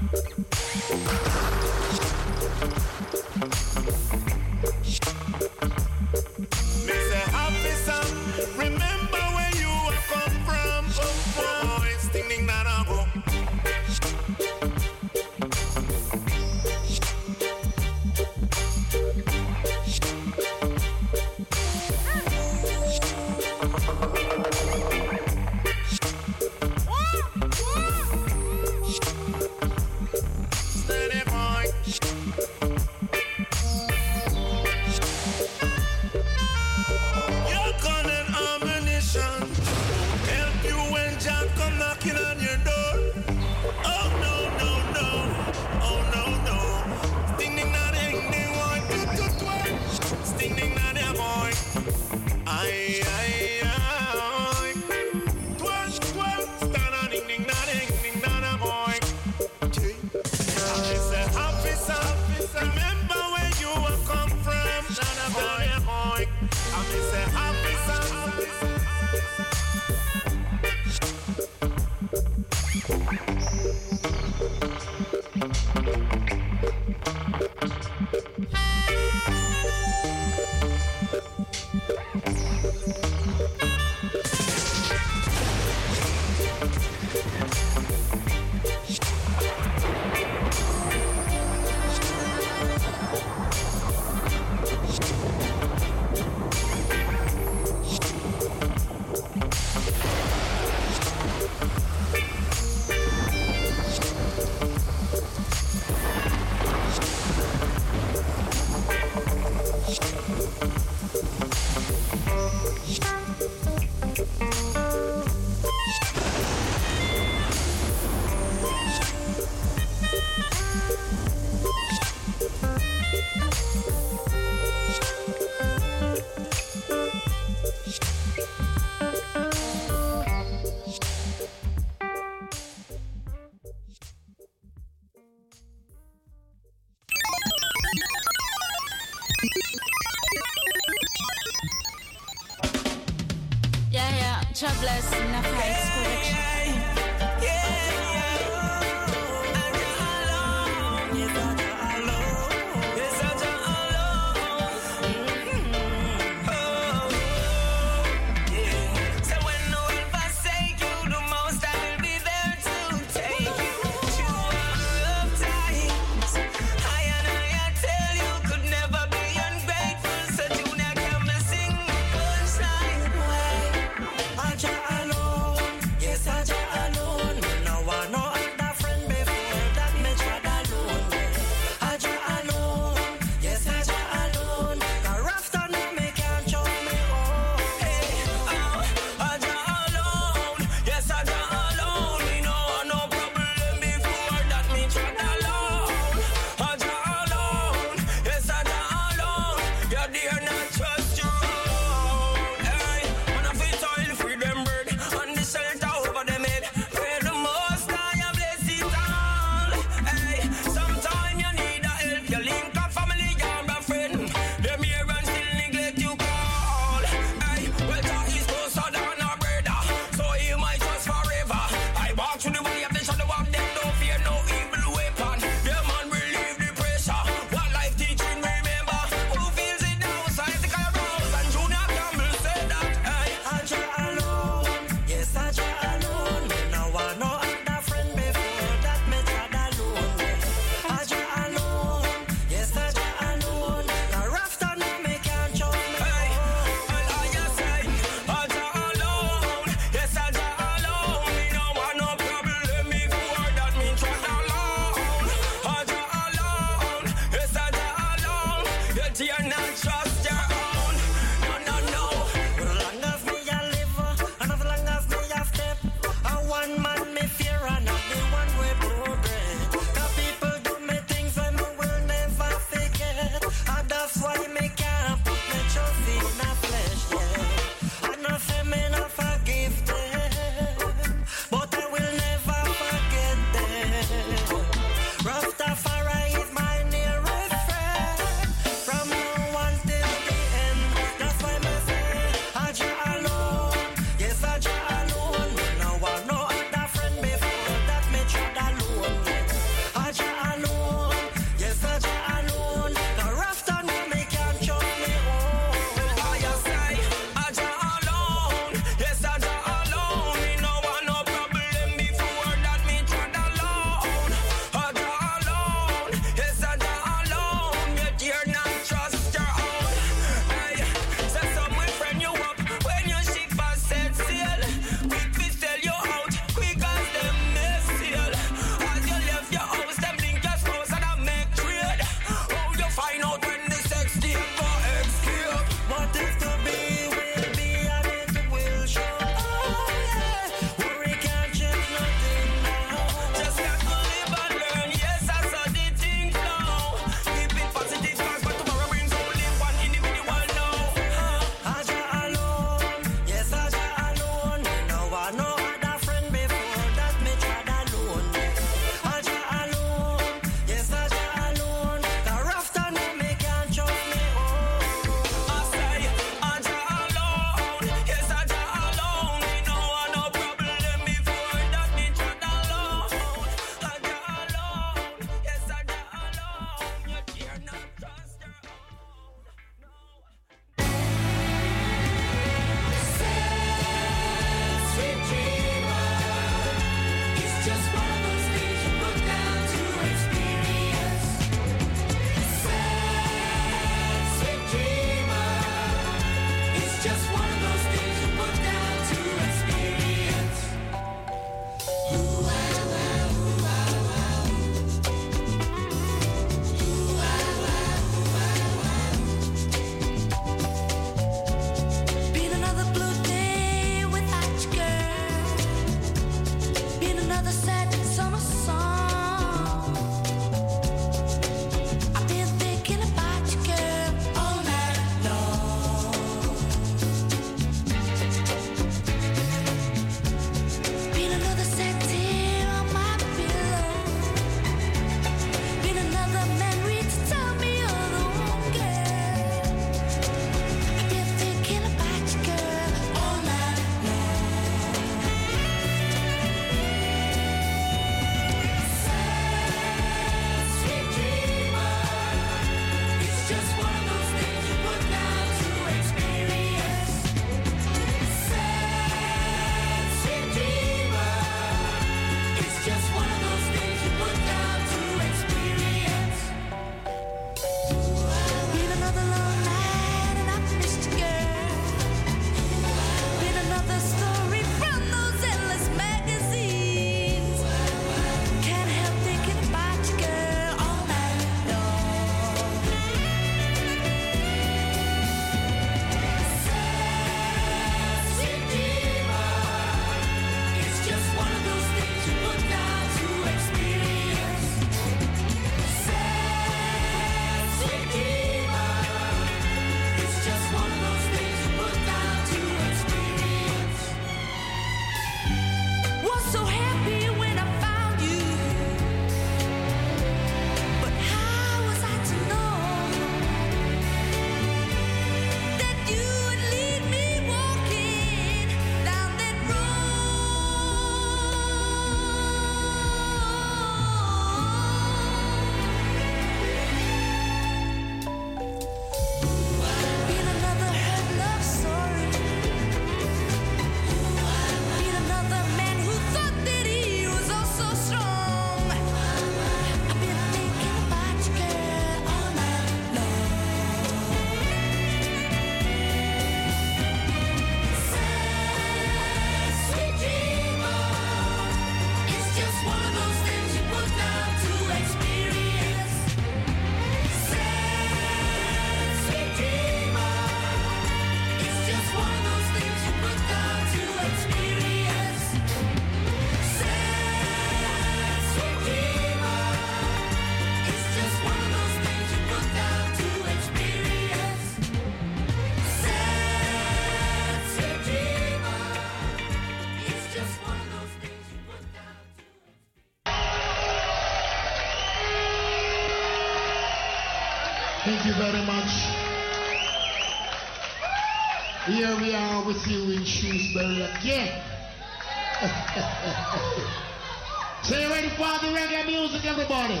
[SPEAKER 11] Everybody?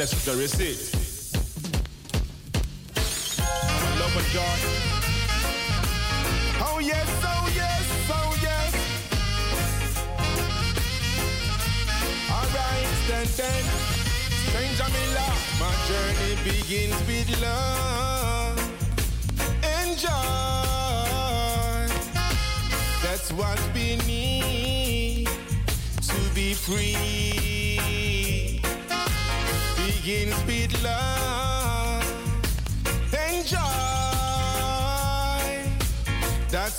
[SPEAKER 12] For the necessary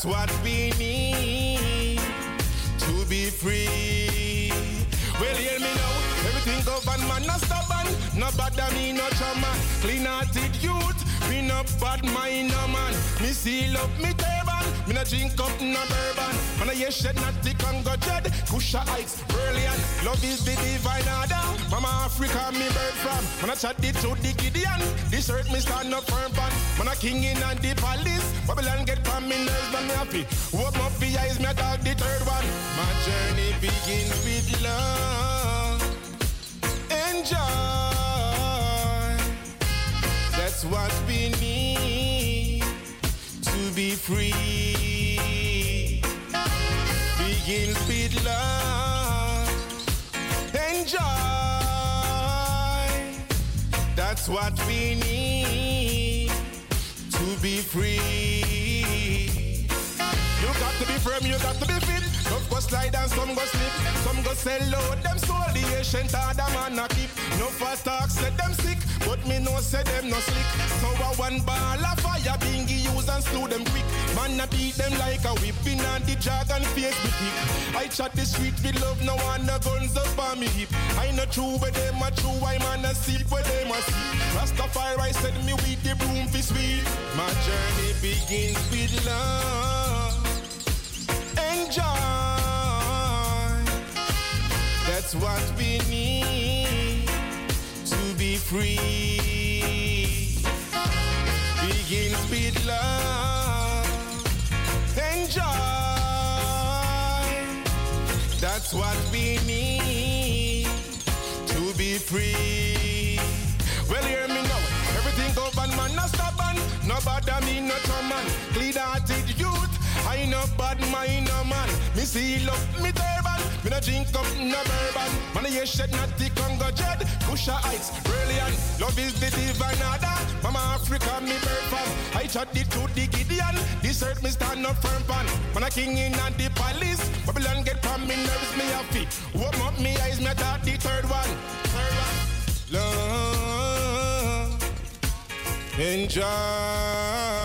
[SPEAKER 12] That's what we need to be free. Well, hear me now. Everything government no stubborn. No bother me, no trauma. Clean hearted youth. Me no bad mind, no man. Me seal up me. Me no drink up no bourbon. Man I yes shed not the Congo dread. Kusha Heights, brilliant. Love is the divine order. Mama Africa me bird from. Man I chat the truth the Gideon. This earth me stand up firm pan. Man I king in and the palace. Babylon get from me nerves, but me happy. Open up the eyes, me a dog the third one. My journey begins with love. Enjoy. That's what we need to be free. Begins with love. Enjoy. That's what we need to be free. You got to be firm, you got to be fit. Some go slide and some go slip. Some go sell out them soul. The ancient order man a keep. No fast talk, set them sick. But me no say them no slick. So I one ball of fire, bingy use and slew them quick. Man a beat them like a whipping and the dragon face me kick. I chat the street with love, no one no guns up on me hip. I know true where them a true, I man a sleep where them a sleep. Rastafari said me with the broom fi sweet. My journey begins with love. Enjoy. That's what we need free. Begins with love. Enjoy. That's what we need to be free. Well, hear me now. Everything government man no stubborn. No bother me, no man. Clean hearted youth. I no bad mind, no man. Me seal up me turban. Me no drink up no bourbon. Man, I shed not the Congo dread. Kusha Heights, brilliant. Love is the divine order. Mama Africa, me from. I chat the truth, the Gideon. This earth me stand up firm pan. Man, a king in and the palace. Babylon get from me nerves, me happy. Open up me eyes, me a talk the third one. Third one. Love. Enjoy.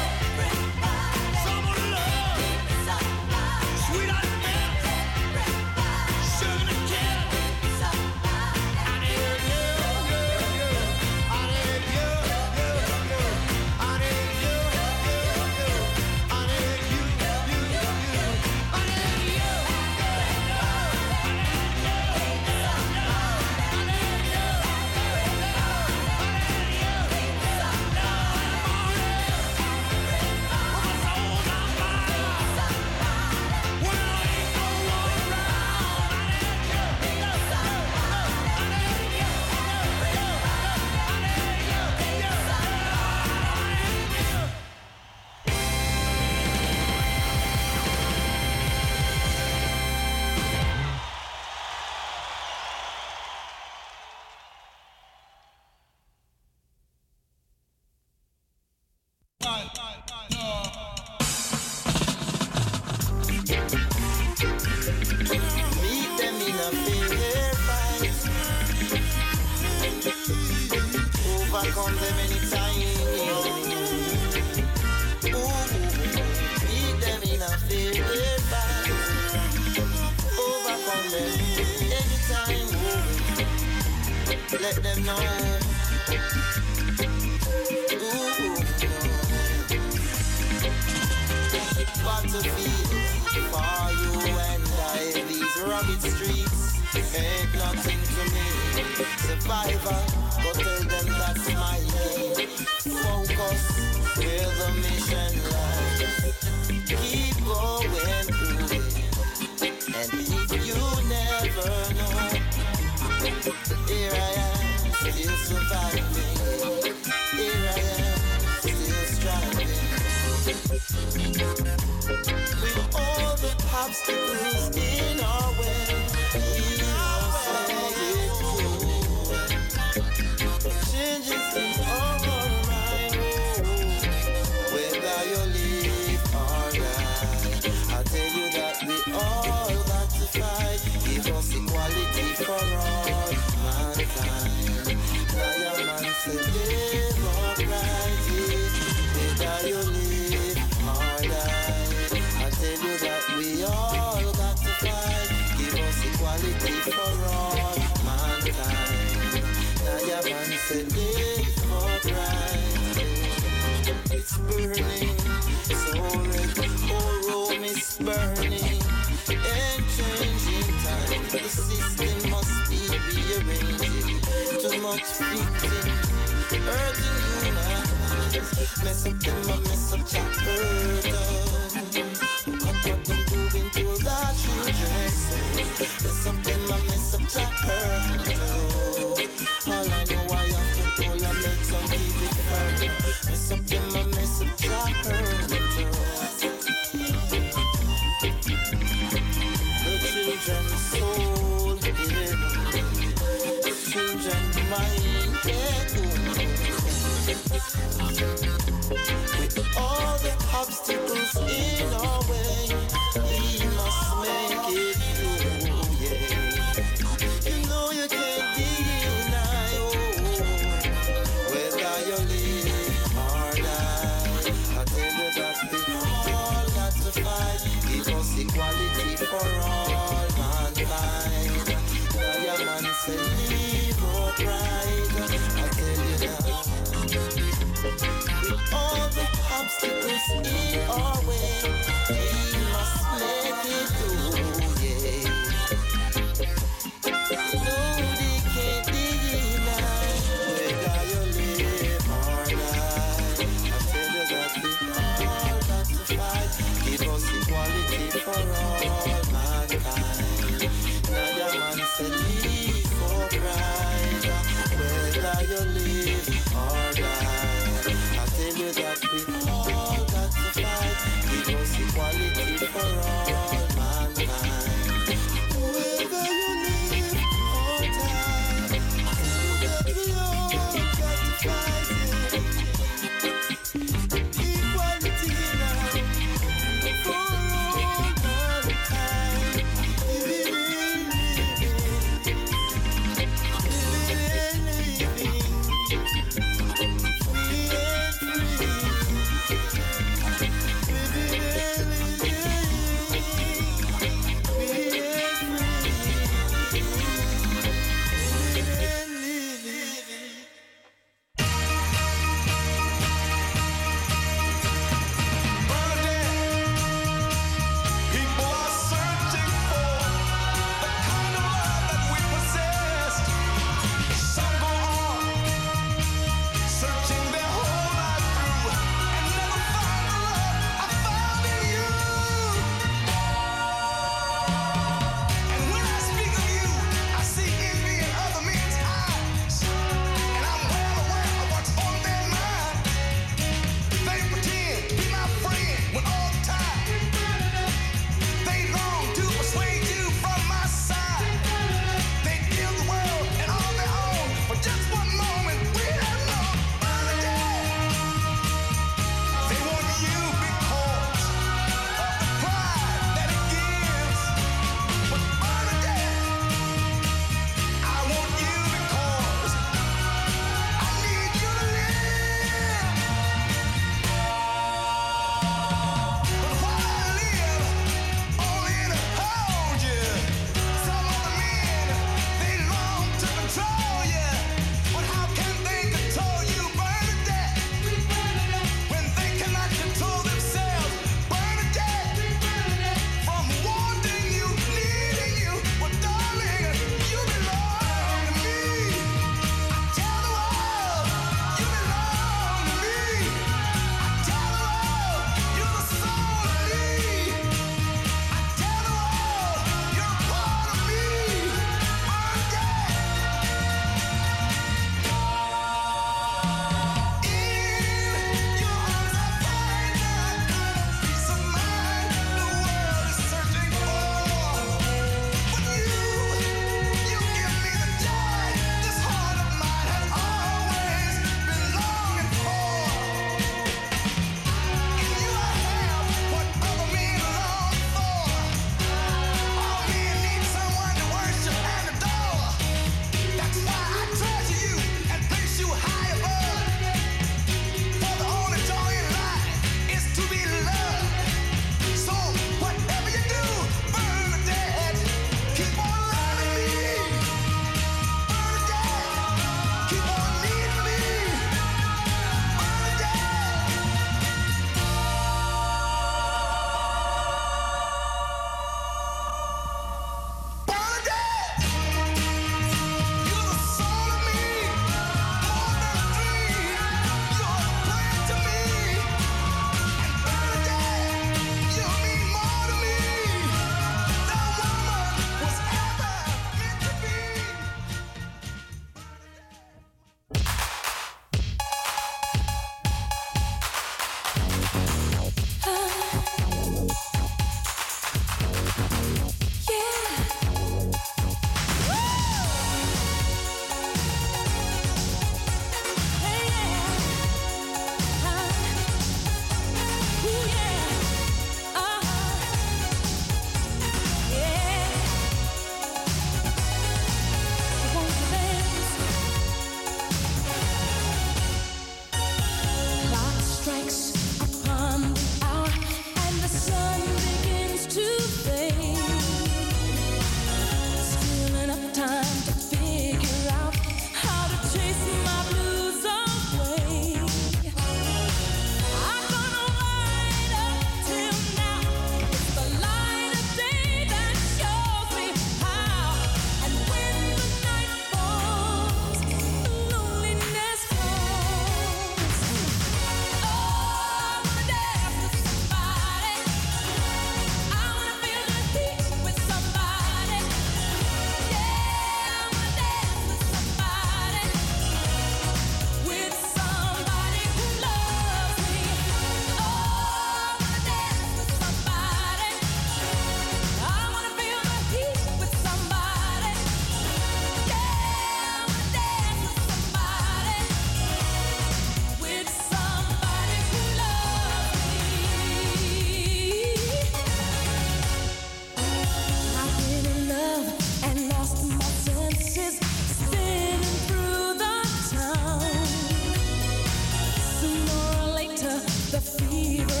[SPEAKER 7] Fever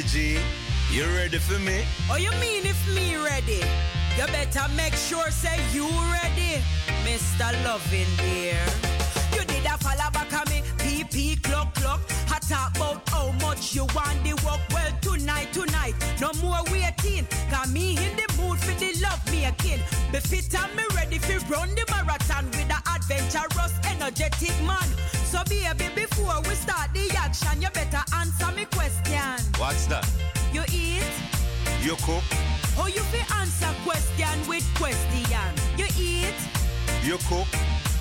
[SPEAKER 13] G, you ready for me?
[SPEAKER 10] Oh, you mean if me ready? You better make sure say you ready, Mr. Lovindeer. You did a follow back on me, PP clock clock. I talk about how much you want the work. Well, tonight, tonight, no more waiting. Got me in the mood for the love making. Be fit and me ready for run the marathon with the adventurous, energetic man. So baby, You
[SPEAKER 13] cook,
[SPEAKER 10] Or oh, you fi answer question with question. You eat,
[SPEAKER 13] you cook.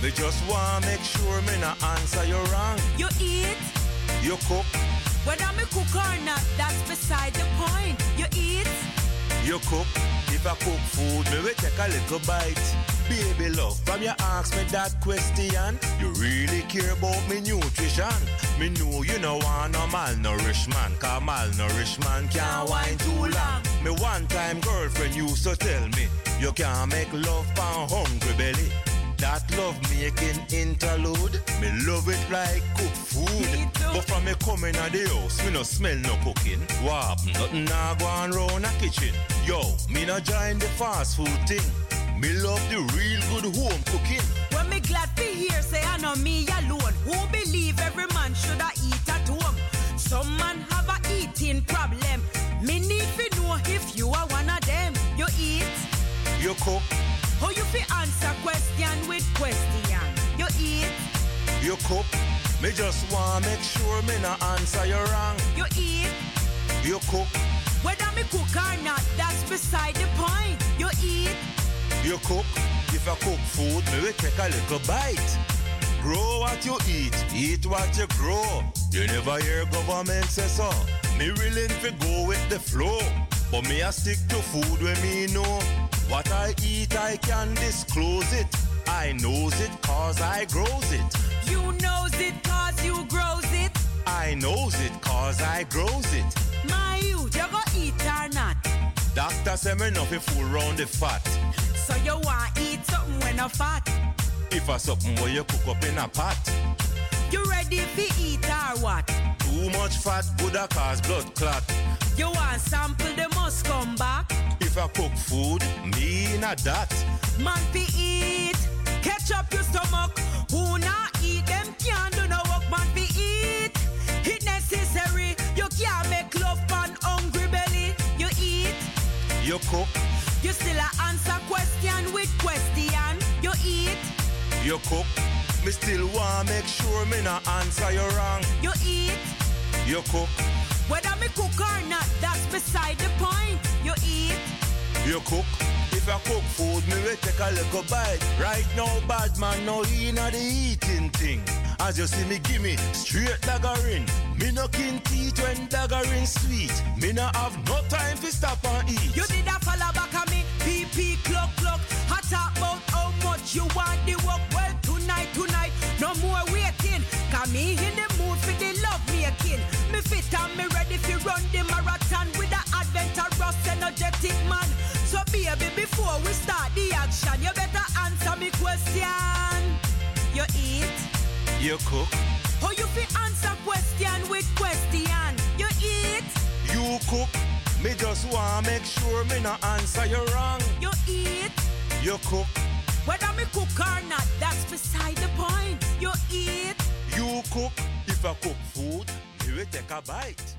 [SPEAKER 13] Me just want to make sure me not answer you wrong.
[SPEAKER 10] you eat.
[SPEAKER 13] You cook,
[SPEAKER 10] Whether me cook or not, that's beside the point. You eat,
[SPEAKER 13] you cook. If I cook food, me will take a little bite. Baby love, from you ask me that question, you really care about me nutrition. Me know you know want no malnourished man, cause malnourished man can't wine too long. Me one time girlfriend used to tell me, you can't make love pan hungry belly. That love making interlude, me love it like cook food. But from me coming out the house, me no smell no cooking. What? Nothing nah go on round a kitchen. Yo, me no join the fast food thing. Me love the real good home cooking.
[SPEAKER 10] when me glad to hear say I know me alone. Who believe every man shoulda eat at home? Some man have a eating problem. Me need You
[SPEAKER 13] cook,
[SPEAKER 10] or you fi answer question with question. You eat,
[SPEAKER 13] you cook. Me just want make sure me no answer you wrong.
[SPEAKER 10] you eat.
[SPEAKER 13] You cook,
[SPEAKER 10] Whether me cook or not, that's beside the point. You eat,
[SPEAKER 13] you cook. If I cook food, me will take a little bite. Grow what you eat, eat what you grow. You never hear government say so. Me willing to go with the flow. But me I stick to food when me know. What I eat I can disclose it. I knows it cause I grows it.
[SPEAKER 10] You knows it cause you grows it.
[SPEAKER 13] I knows it cause I grows it.
[SPEAKER 10] My youth, you go eat or not?
[SPEAKER 13] Doctor say me nothing fool round the fat.
[SPEAKER 10] So you want eat something when a fat?
[SPEAKER 13] If I something where you cook up in a pot.
[SPEAKER 10] You ready for eat or what?
[SPEAKER 13] Too much fat would a cause blood clot.
[SPEAKER 10] You want sample, they must come back.
[SPEAKER 13] If I cook food, me a that.
[SPEAKER 10] Man fi eat, catch up your stomach. Who not eat them can't do no work. Man fi eat, it necessary. You can't make love on hungry belly. You eat,
[SPEAKER 13] You cook,
[SPEAKER 10] you still a answer question with question. You eat,
[SPEAKER 13] you cook. Me still want make sure me not answer you wrong.
[SPEAKER 10] you eat.
[SPEAKER 13] You cook,
[SPEAKER 10] Whether me cook or not, that's beside the point. You eat,
[SPEAKER 13] you cook. If I cook food, me will take a little bite. Right now, bad man, no in the eating thing. As you see me, give me straight daggering. Me no kin teeth when daggering sweet. Me no have no time to stop and eat.
[SPEAKER 10] you did a follow back on me. PP clock clock. I talk about how much you want the work. Well, tonight, tonight, no more waiting. Come me in the mood for the love making. Me fit and me ready for run the marathon with the adventurous energetic man. Baby, before we start the action, you better answer me question. You eat?
[SPEAKER 13] You cook,
[SPEAKER 10] How you fi answer question with question? You eat?
[SPEAKER 13] you cook. Me just wanna make sure me no answer you wrong.
[SPEAKER 10] You eat?
[SPEAKER 13] You cook,
[SPEAKER 10] Whether me cook or not, that's beside the point. You eat?
[SPEAKER 13] you cook. If I cook food, you will take a bite.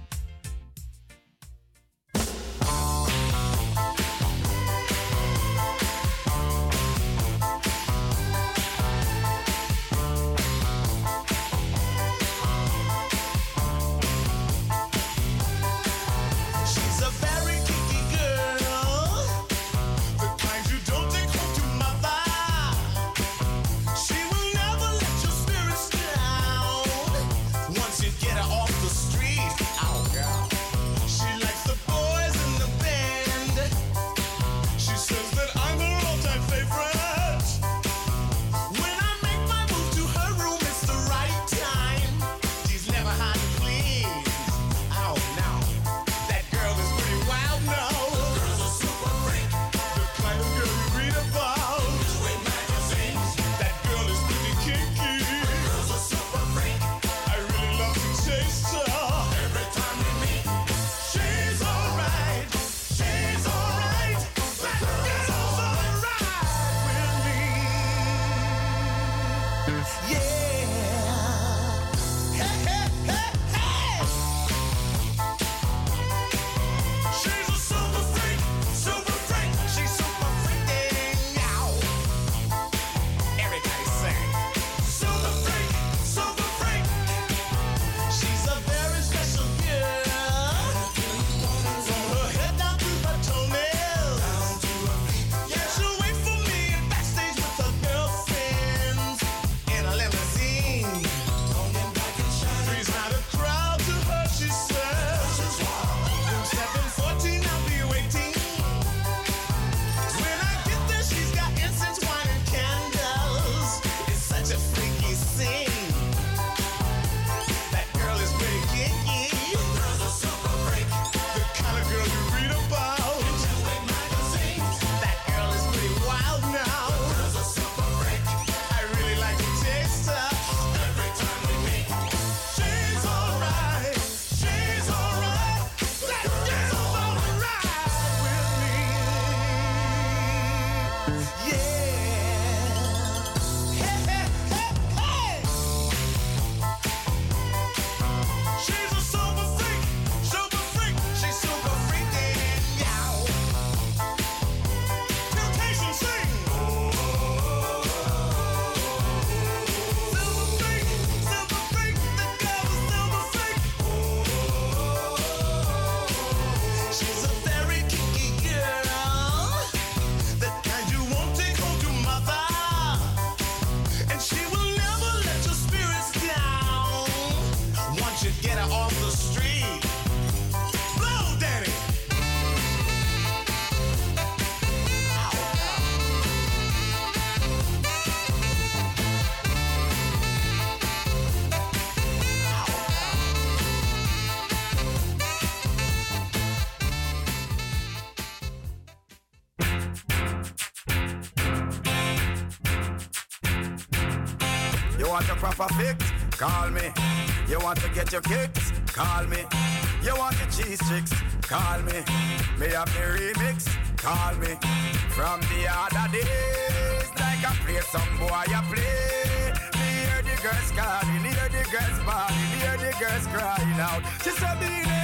[SPEAKER 14] She
[SPEAKER 15] said,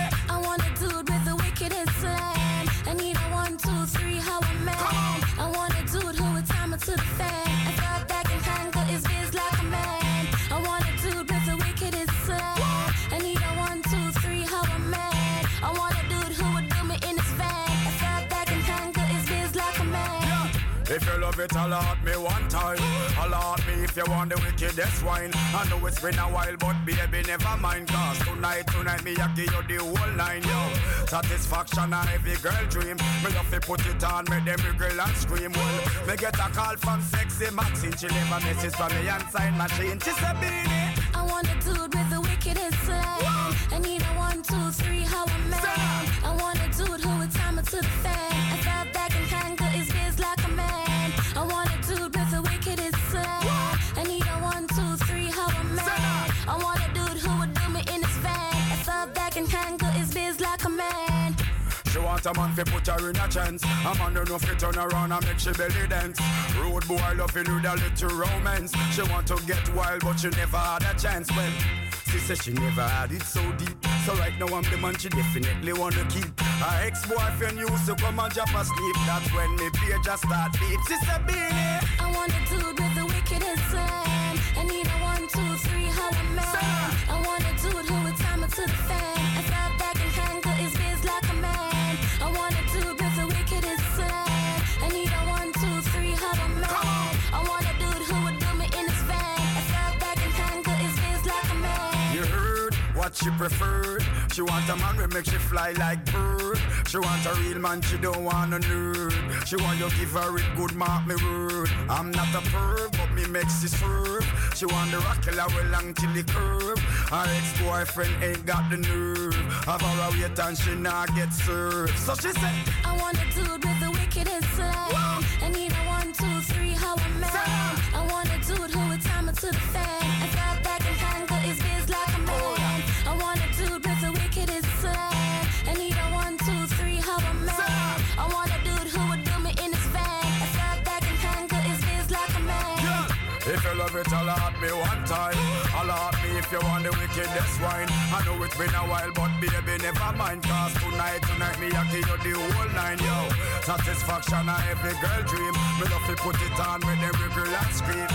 [SPEAKER 15] Love it, alert me one time. Alert me if you want the wickedest wine. I know it's been a while, but baby, never mind. Cause tonight, tonight, me, I give you the whole line, yo. Satisfaction, a every girl dream. Me love to put it on, make them girl and scream. Well, me get a call from sexy Maxine. She leave a message from me and sign machine. She said, Beenie.
[SPEAKER 16] I want a dude with the wickedest slang. Want a man
[SPEAKER 15] fi put her in a chance. A man don't know fi turn around and make she belly dance. Road boy loving with a little romance. She want to get wild but she never had a chance. Well, she said she never had it so deep. So right now I'm the man she definitely wanna keep. Her ex-boyfriend used to come and drop asleep. That's when me page just start beat. She said, Beenie.
[SPEAKER 16] I want a dude with the wickedest slang.
[SPEAKER 15] What she preferred. She want a man who make she fly like bird. She want a real man, she don't want a nerd. She want you give her it good, mark me word. I'm not a perv, but me makes she serve. She want the rock killer well long till the curve. Her ex-boyfriend ain't got the nerve. Have her wait and she not get served. So she said,
[SPEAKER 16] I want a dude with
[SPEAKER 15] wine. I know it's been a while, but baby, never mind. Cause tonight, tonight, me, I give you the whole nine, yo. Satisfaction, a every girl dream. Me love to put it on with every girl and scream.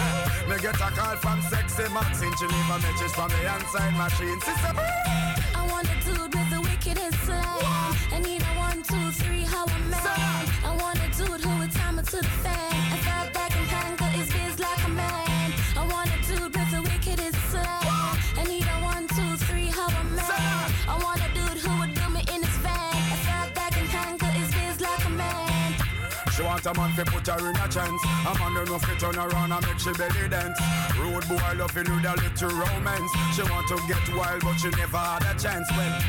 [SPEAKER 15] Me get a call from sexy Maxine. She leave a message from the inside machine. Sister,
[SPEAKER 16] I want a dude with the wickedest slang. I need A man
[SPEAKER 15] fi put her in a chance. A man don't know fi turn around and make she belly dance. Road boy loving with a little romance. She want to get wild but she never had a chance. Well,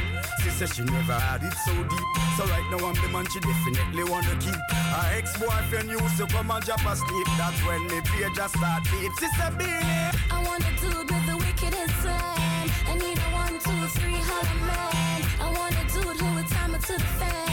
[SPEAKER 15] she said she never had it so deep. So right now I'm the man she definitely wanna keep. Her ex-boyfriend used to come and drop asleep. That's when me page just start beat. She said, Beenie.
[SPEAKER 16] I want a dude with the wickedest slang. I need a one, two, three, how a man. I want a dude who would time it to the fan.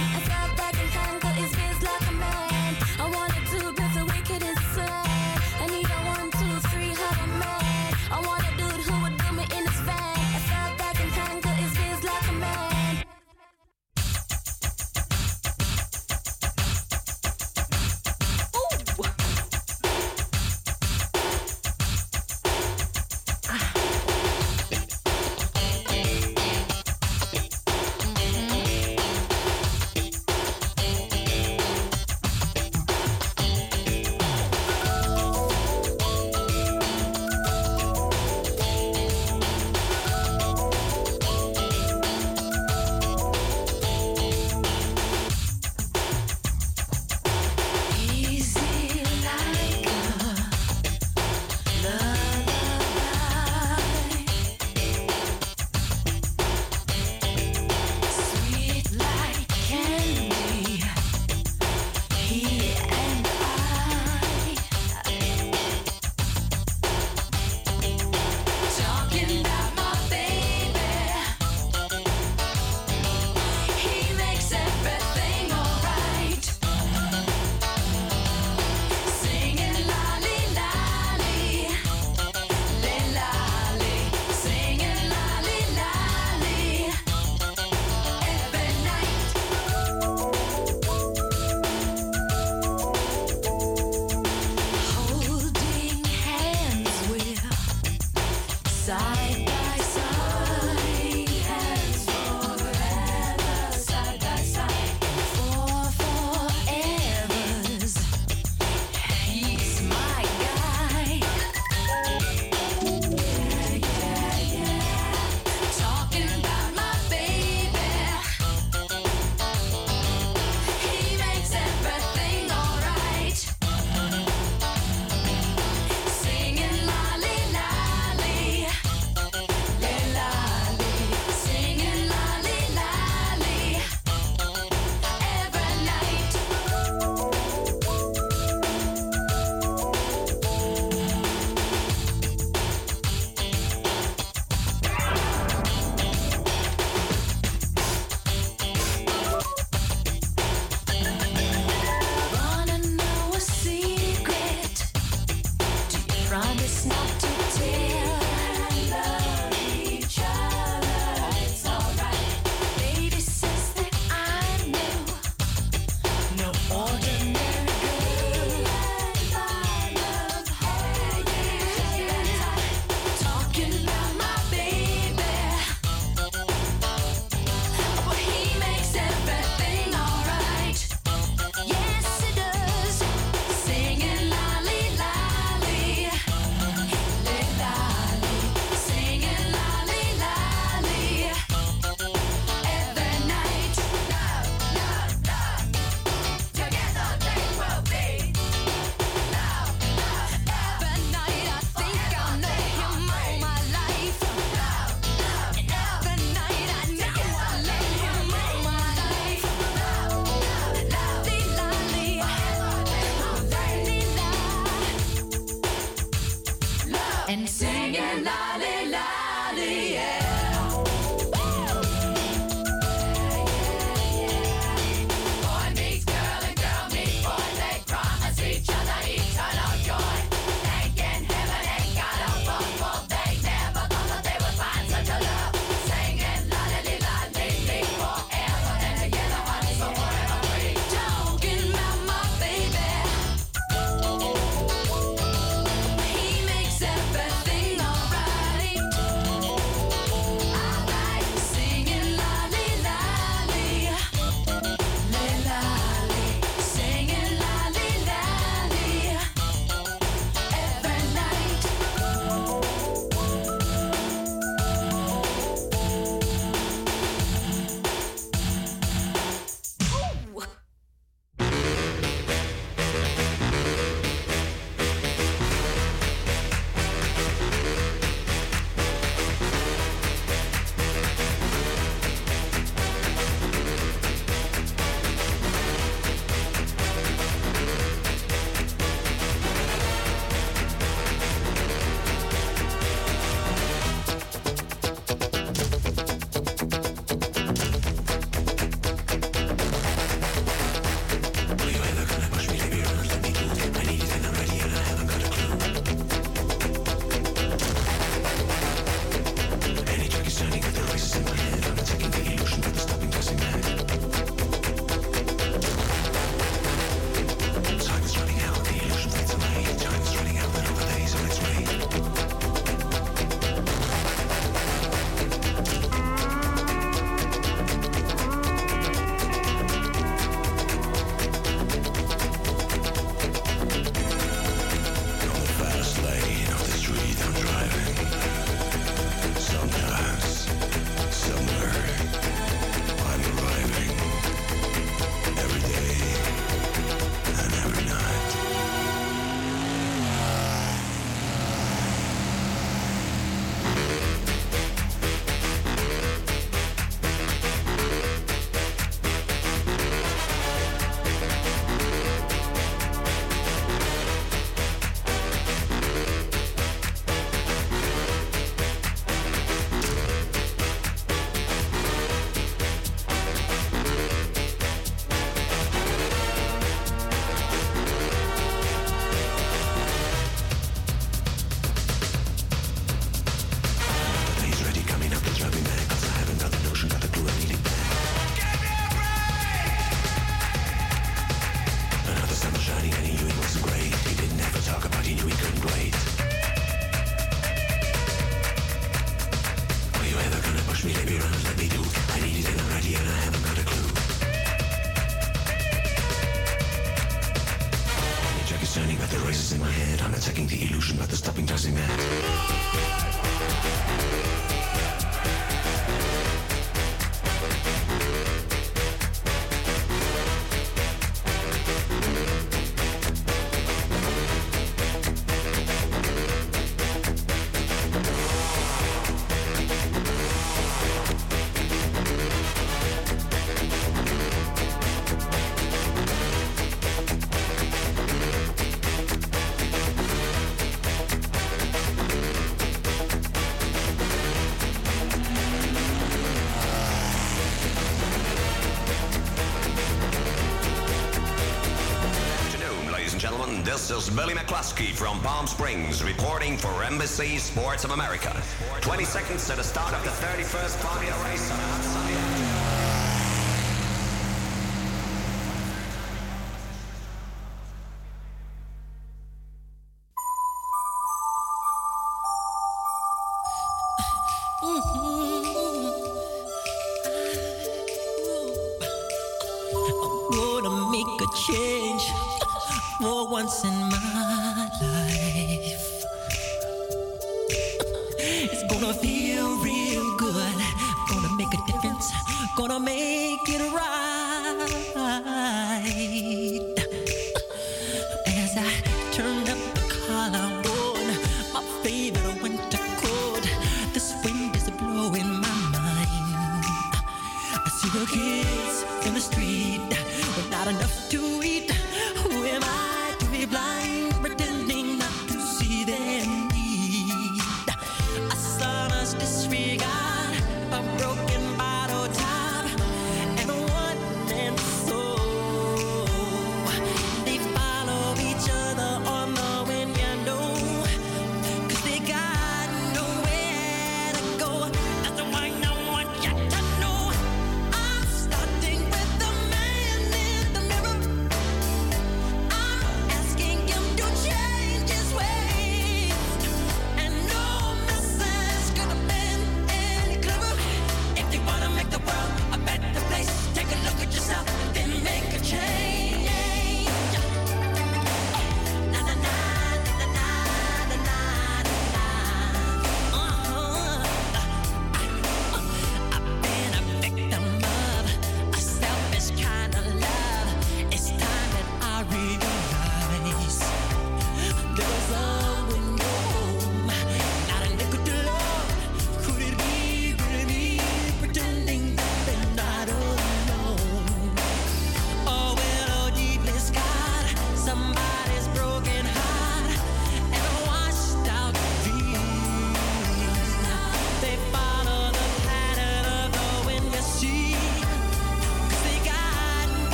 [SPEAKER 17] This is Billy McCluskey from Palm Springs reporting for Embassy Sports of America. 20 seconds to the start of the 31st Formula race